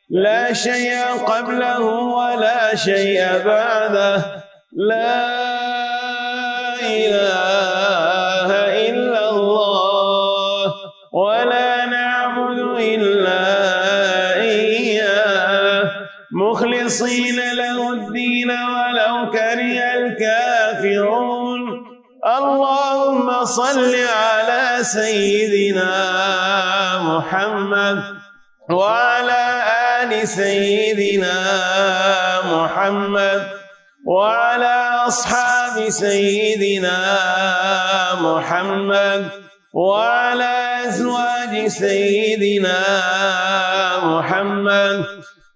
لا شيء قبله ولا شيء بعده. لا إله صل على سيدنا محمد وعلى آل سيدنا محمد وعلى أصحاب سيدنا محمد وعلى أزواج سيدنا محمد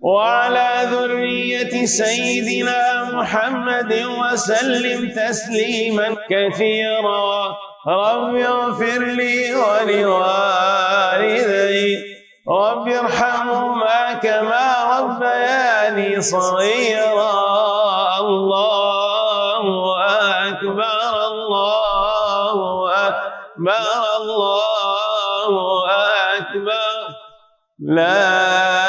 وعلى ذرية سيدنا محمد وسلم تسليما كثيرا. رب اغفر لي ولوالدي. رب ارحمهما كما ربياني صغيرا. الله أكبر الله أكبر الله أكبر. لا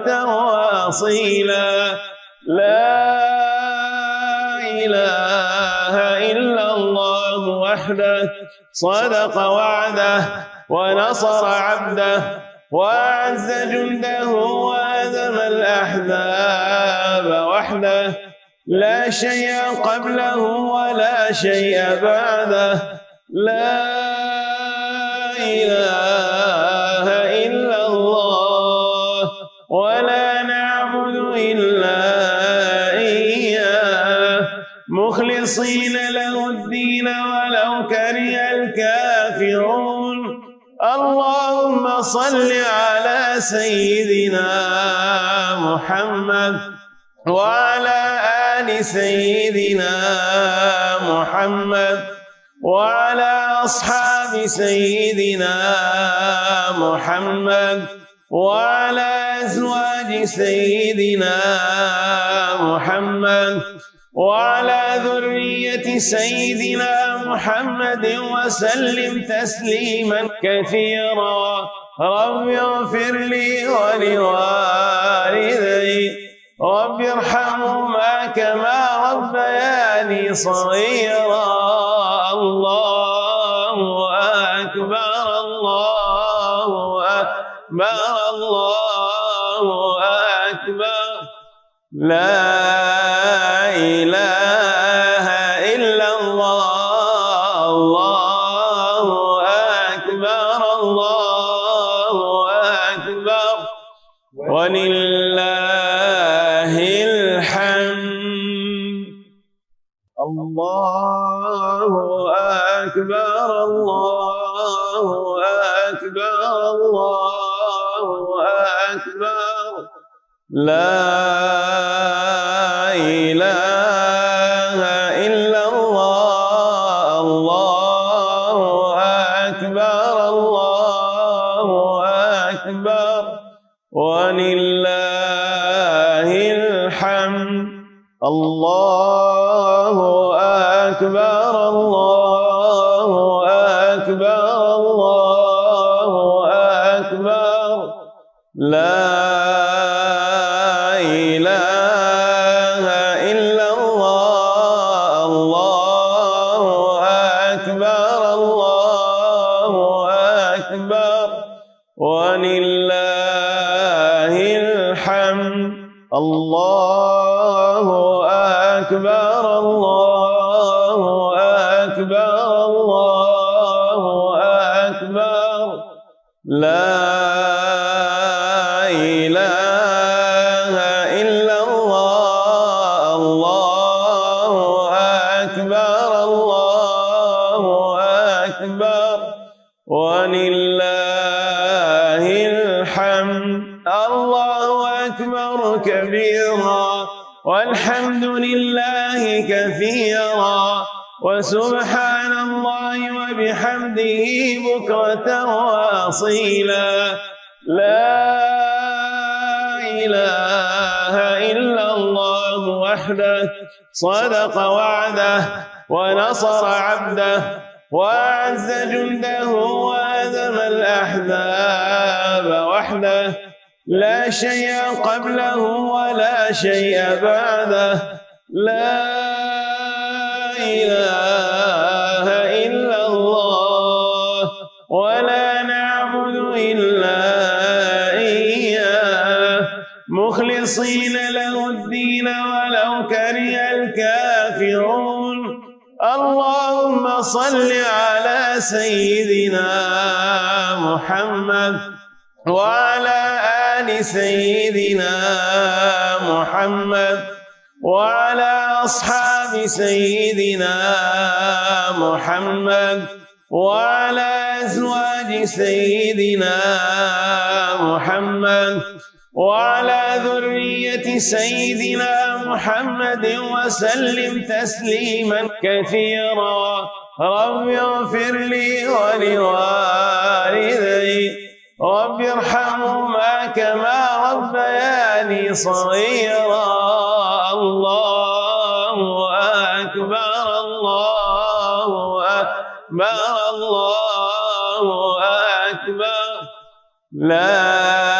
بكرة واصيلا لا إله إلا الله وحده صدق وعده ونصر عبده وأعز جنده وهزم الأحزاب وحده. لا شيء قبله ولا شيء بعده. لا إله سيدنا محمد وعلى آل سيدنا محمد وعلى أصحاب سيدنا محمد وعلى أزواج سيدنا محمد وعلى ذرية سيدنا محمد وسلم تسليما كثيرا. رب اغفر لي ولوالدي. رب ارحمهما كما ربياني صغيرا. الله أكبر الله أكبر الله أكبر. لا إله لا بكرة واصيلا لا إله إلا الله وحده صدق وعده ونصر عبده وأعز جنده وهزم الأحزاب وحده. لا شيء قبله ولا شيء بعده. لا إله اللهم صل على سيدنا محمد وعلى آل سيدنا محمد وعلى أصحاب سيدنا محمد وعلى أزواج سيدنا محمد وعلى ذرية سيدنا محمد وسلم تسليما كثيرا. رب اغفر لي ولوالدي. رب ارحمهما كما ربياني صغيرا. الله أكبر الله الله أكبر. لا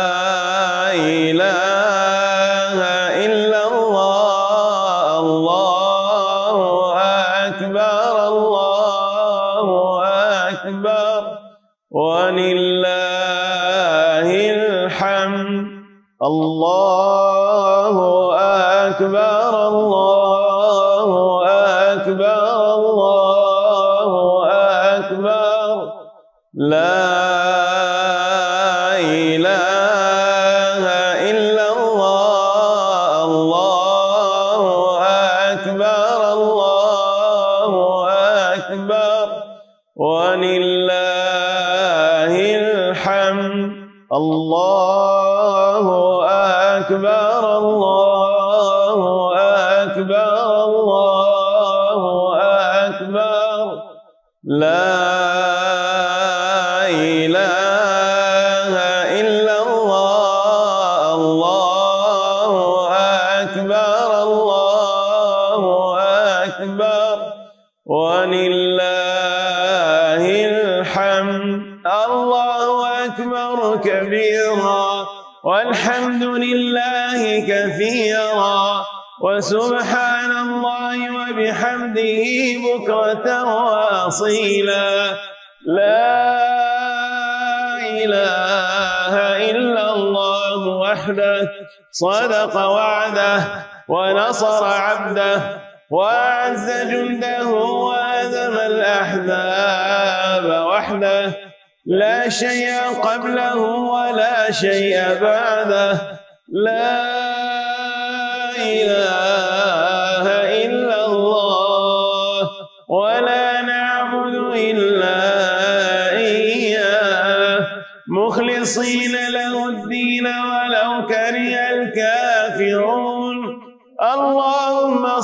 بكرة واصيلا لا إله إلا الله وحده صدق وعده ونصر عبده وأعز جنده وهزم الأحزاب وحده. لا شيء قبله ولا شيء بعده. لا إله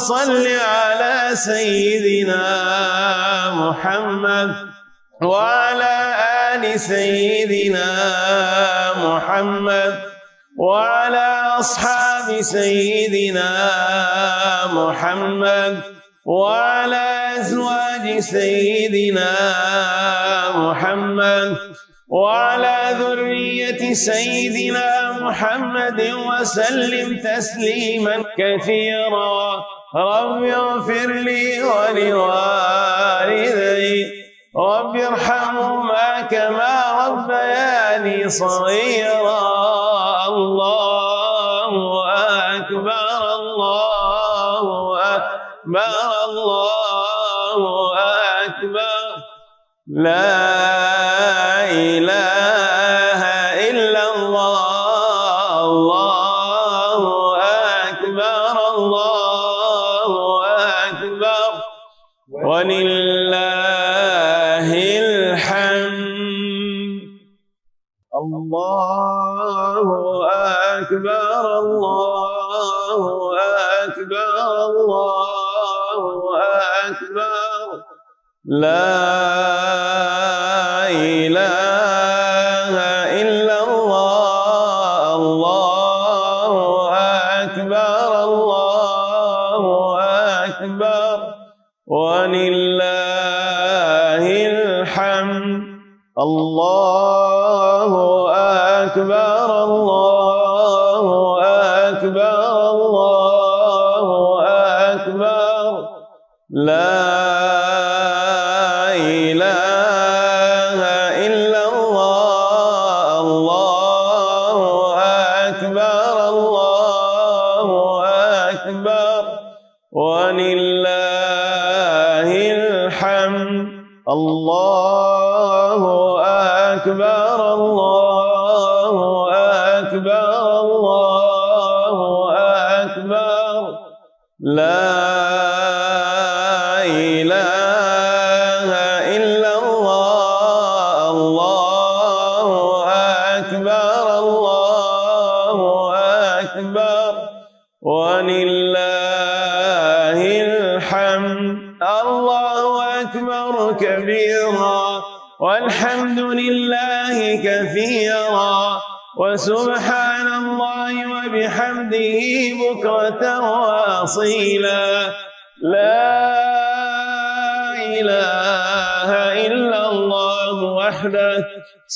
صل على سيدنا محمد وعلى آل سيدنا محمد وعلى أصحاب سيدنا محمد وعلى أزواج سيدنا محمد وعلى ذرية سيدنا محمد وسلم تسليما كثيرا. رب اغفر لي ولوالدي. رب ارحمهما كما ربياني صغيرا. الله أكبر الله أكبر الله أكبر. لا إله لا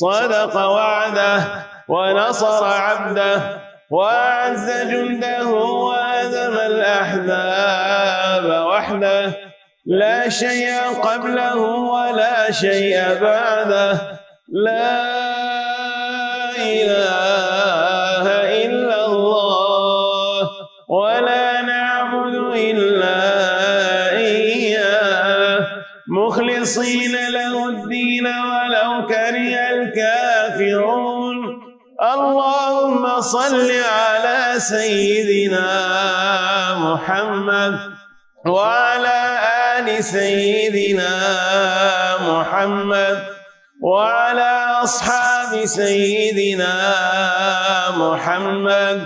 صدق وعده ونصر عبده وأعز جنده وأذم الأحزاب وحده لا شيء قبله ولا شيء بعده لا إله صل على سيدنا محمد وعلى آل سيدنا محمد وعلى أصحاب سيدنا محمد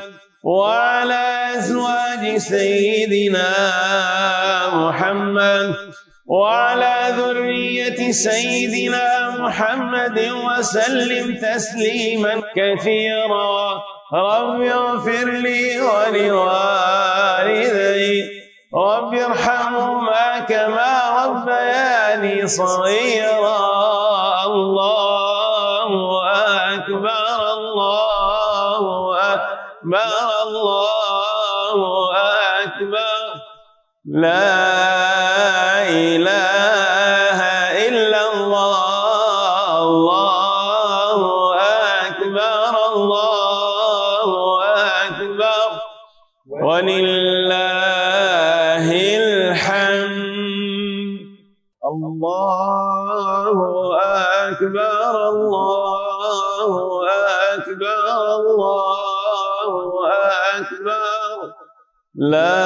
وعلى أزواج سيدنا محمد وعلى ذرية سيدنا محمد وسلم تسليما كثيرا. رب اغفر لي ولوالدي. رب ارحمهما كما ربياني صغيرا. الله أكبر الله أكبر الله أكبر. لا إله لا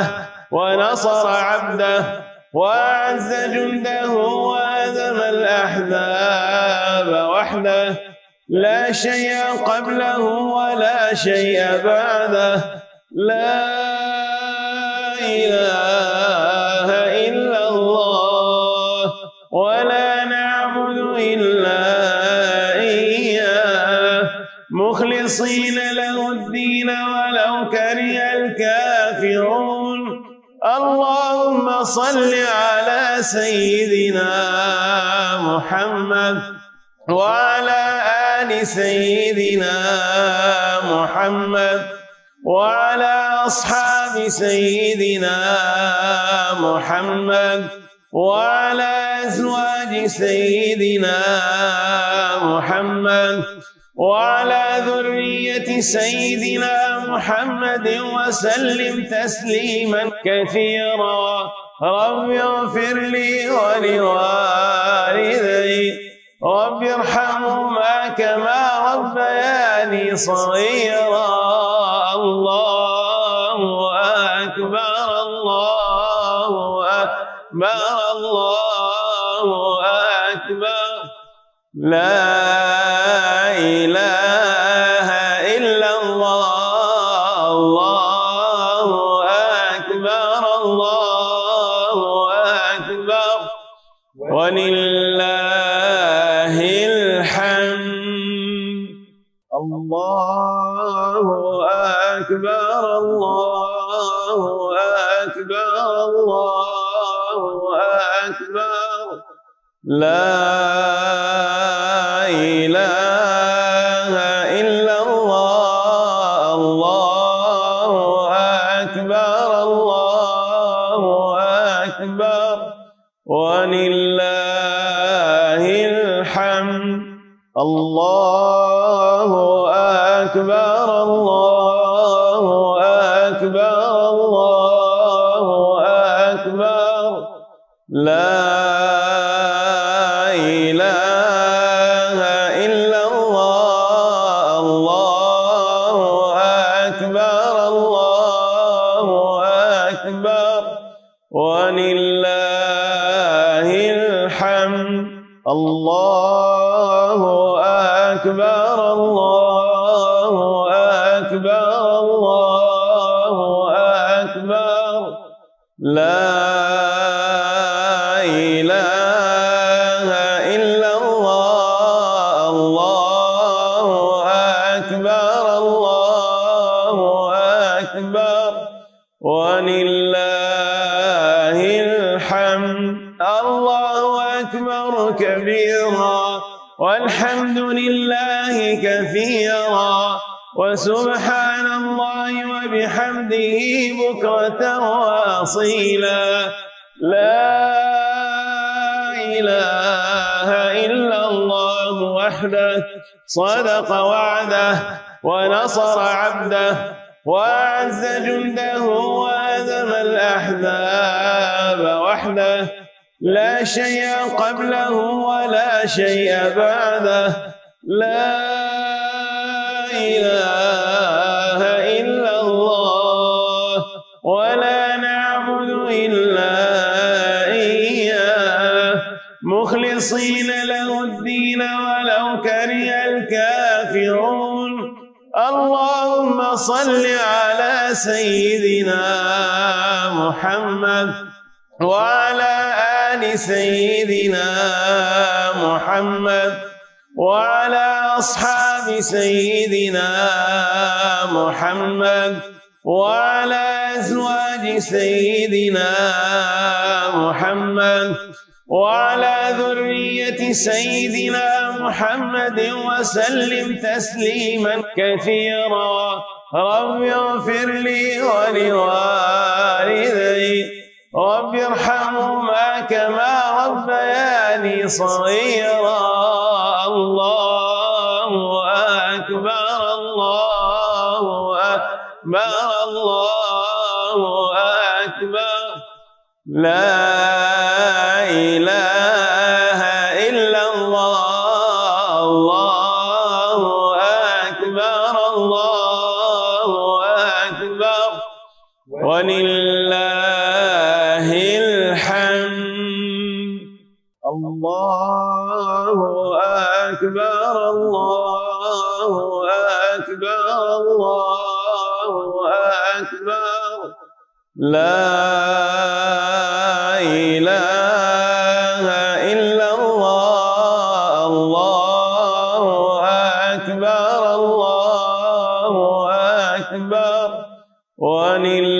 وعده ونصر عبده وأعز جنده وأذم الأحزاب وحده لا شيء قبله ولا شيء بعده. لا سيدنا محمد وعلى آل سيدنا محمد وعلى أصحاب سيدنا محمد وعلى أزواج سيدنا محمد وعلى ذرية سيدنا محمد وسلم تسليما كثيرا. رب اغفر لي ولوالدي. رب ارحمهما كما ربياني صغيرا. الله أكبر الله أكبر الله أكبر. لا إله ولله الحمد. الله أكبر الله أكبر الله أكبر. لا إله بكرة واصيلا لا إله إلا الله وحده صدق وعده ونصر عبده وأعز جنده وهزم الأحزاب وحده. لا شيء قبله ولا شيء بعده. لا إله صل على سيدنا محمد وعلى آل سيدنا محمد وعلى أصحاب سيدنا محمد وعلى أزواج سيدنا محمد وعلى ذرية سيدنا محمد وسلم تسليما كثيرا. رب اغفر لي ولوالدي. رب ارحمهما كما ربياني صغيرا. الله أكبر الله أكبر الله أكبر. لا إله لا إله إلا الله الله أكبر الله أكبر ولله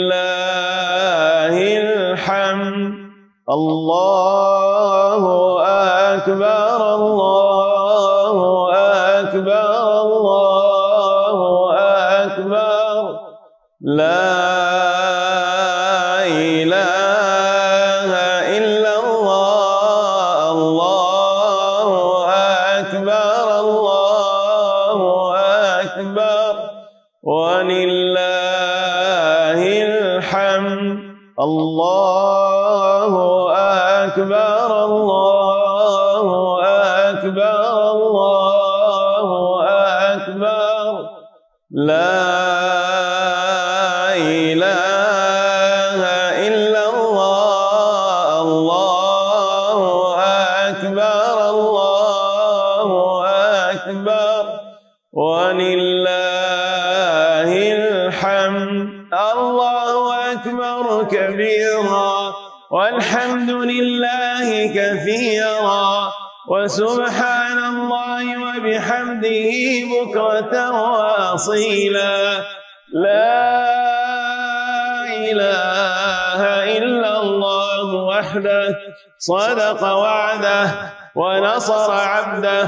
ونصر عبده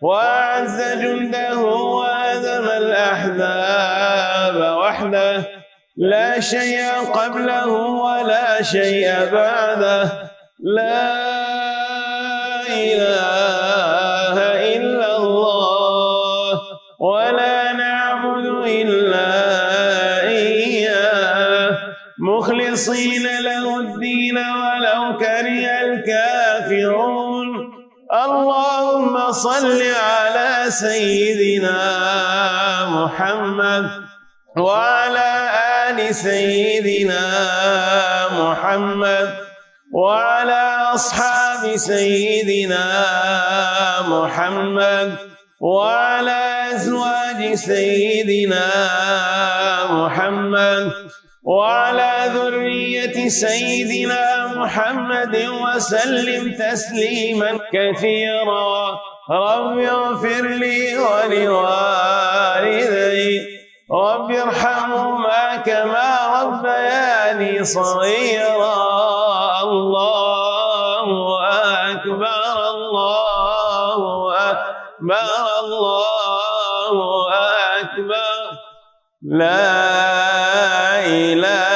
وأعز جنده وهزم الأحزاب وحده. لا شيء قبله ولا شيء بعده. لا إله سيدنا محمد وعلى آل سيدنا محمد وعلى أصحاب سيدنا محمد وعلى أزواج سيدنا محمد وعلى سيدنا محمد وسلم تسليما كثيرا. رب اغفر لي ولوالدي. رب ارحمهما كما ربياني صغيرا. الله أكبر الله أكبر الله أكبر. لا إله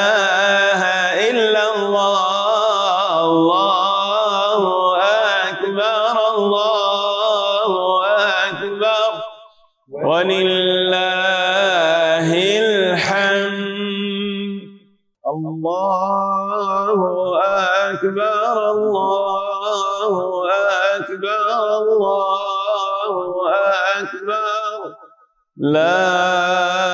لا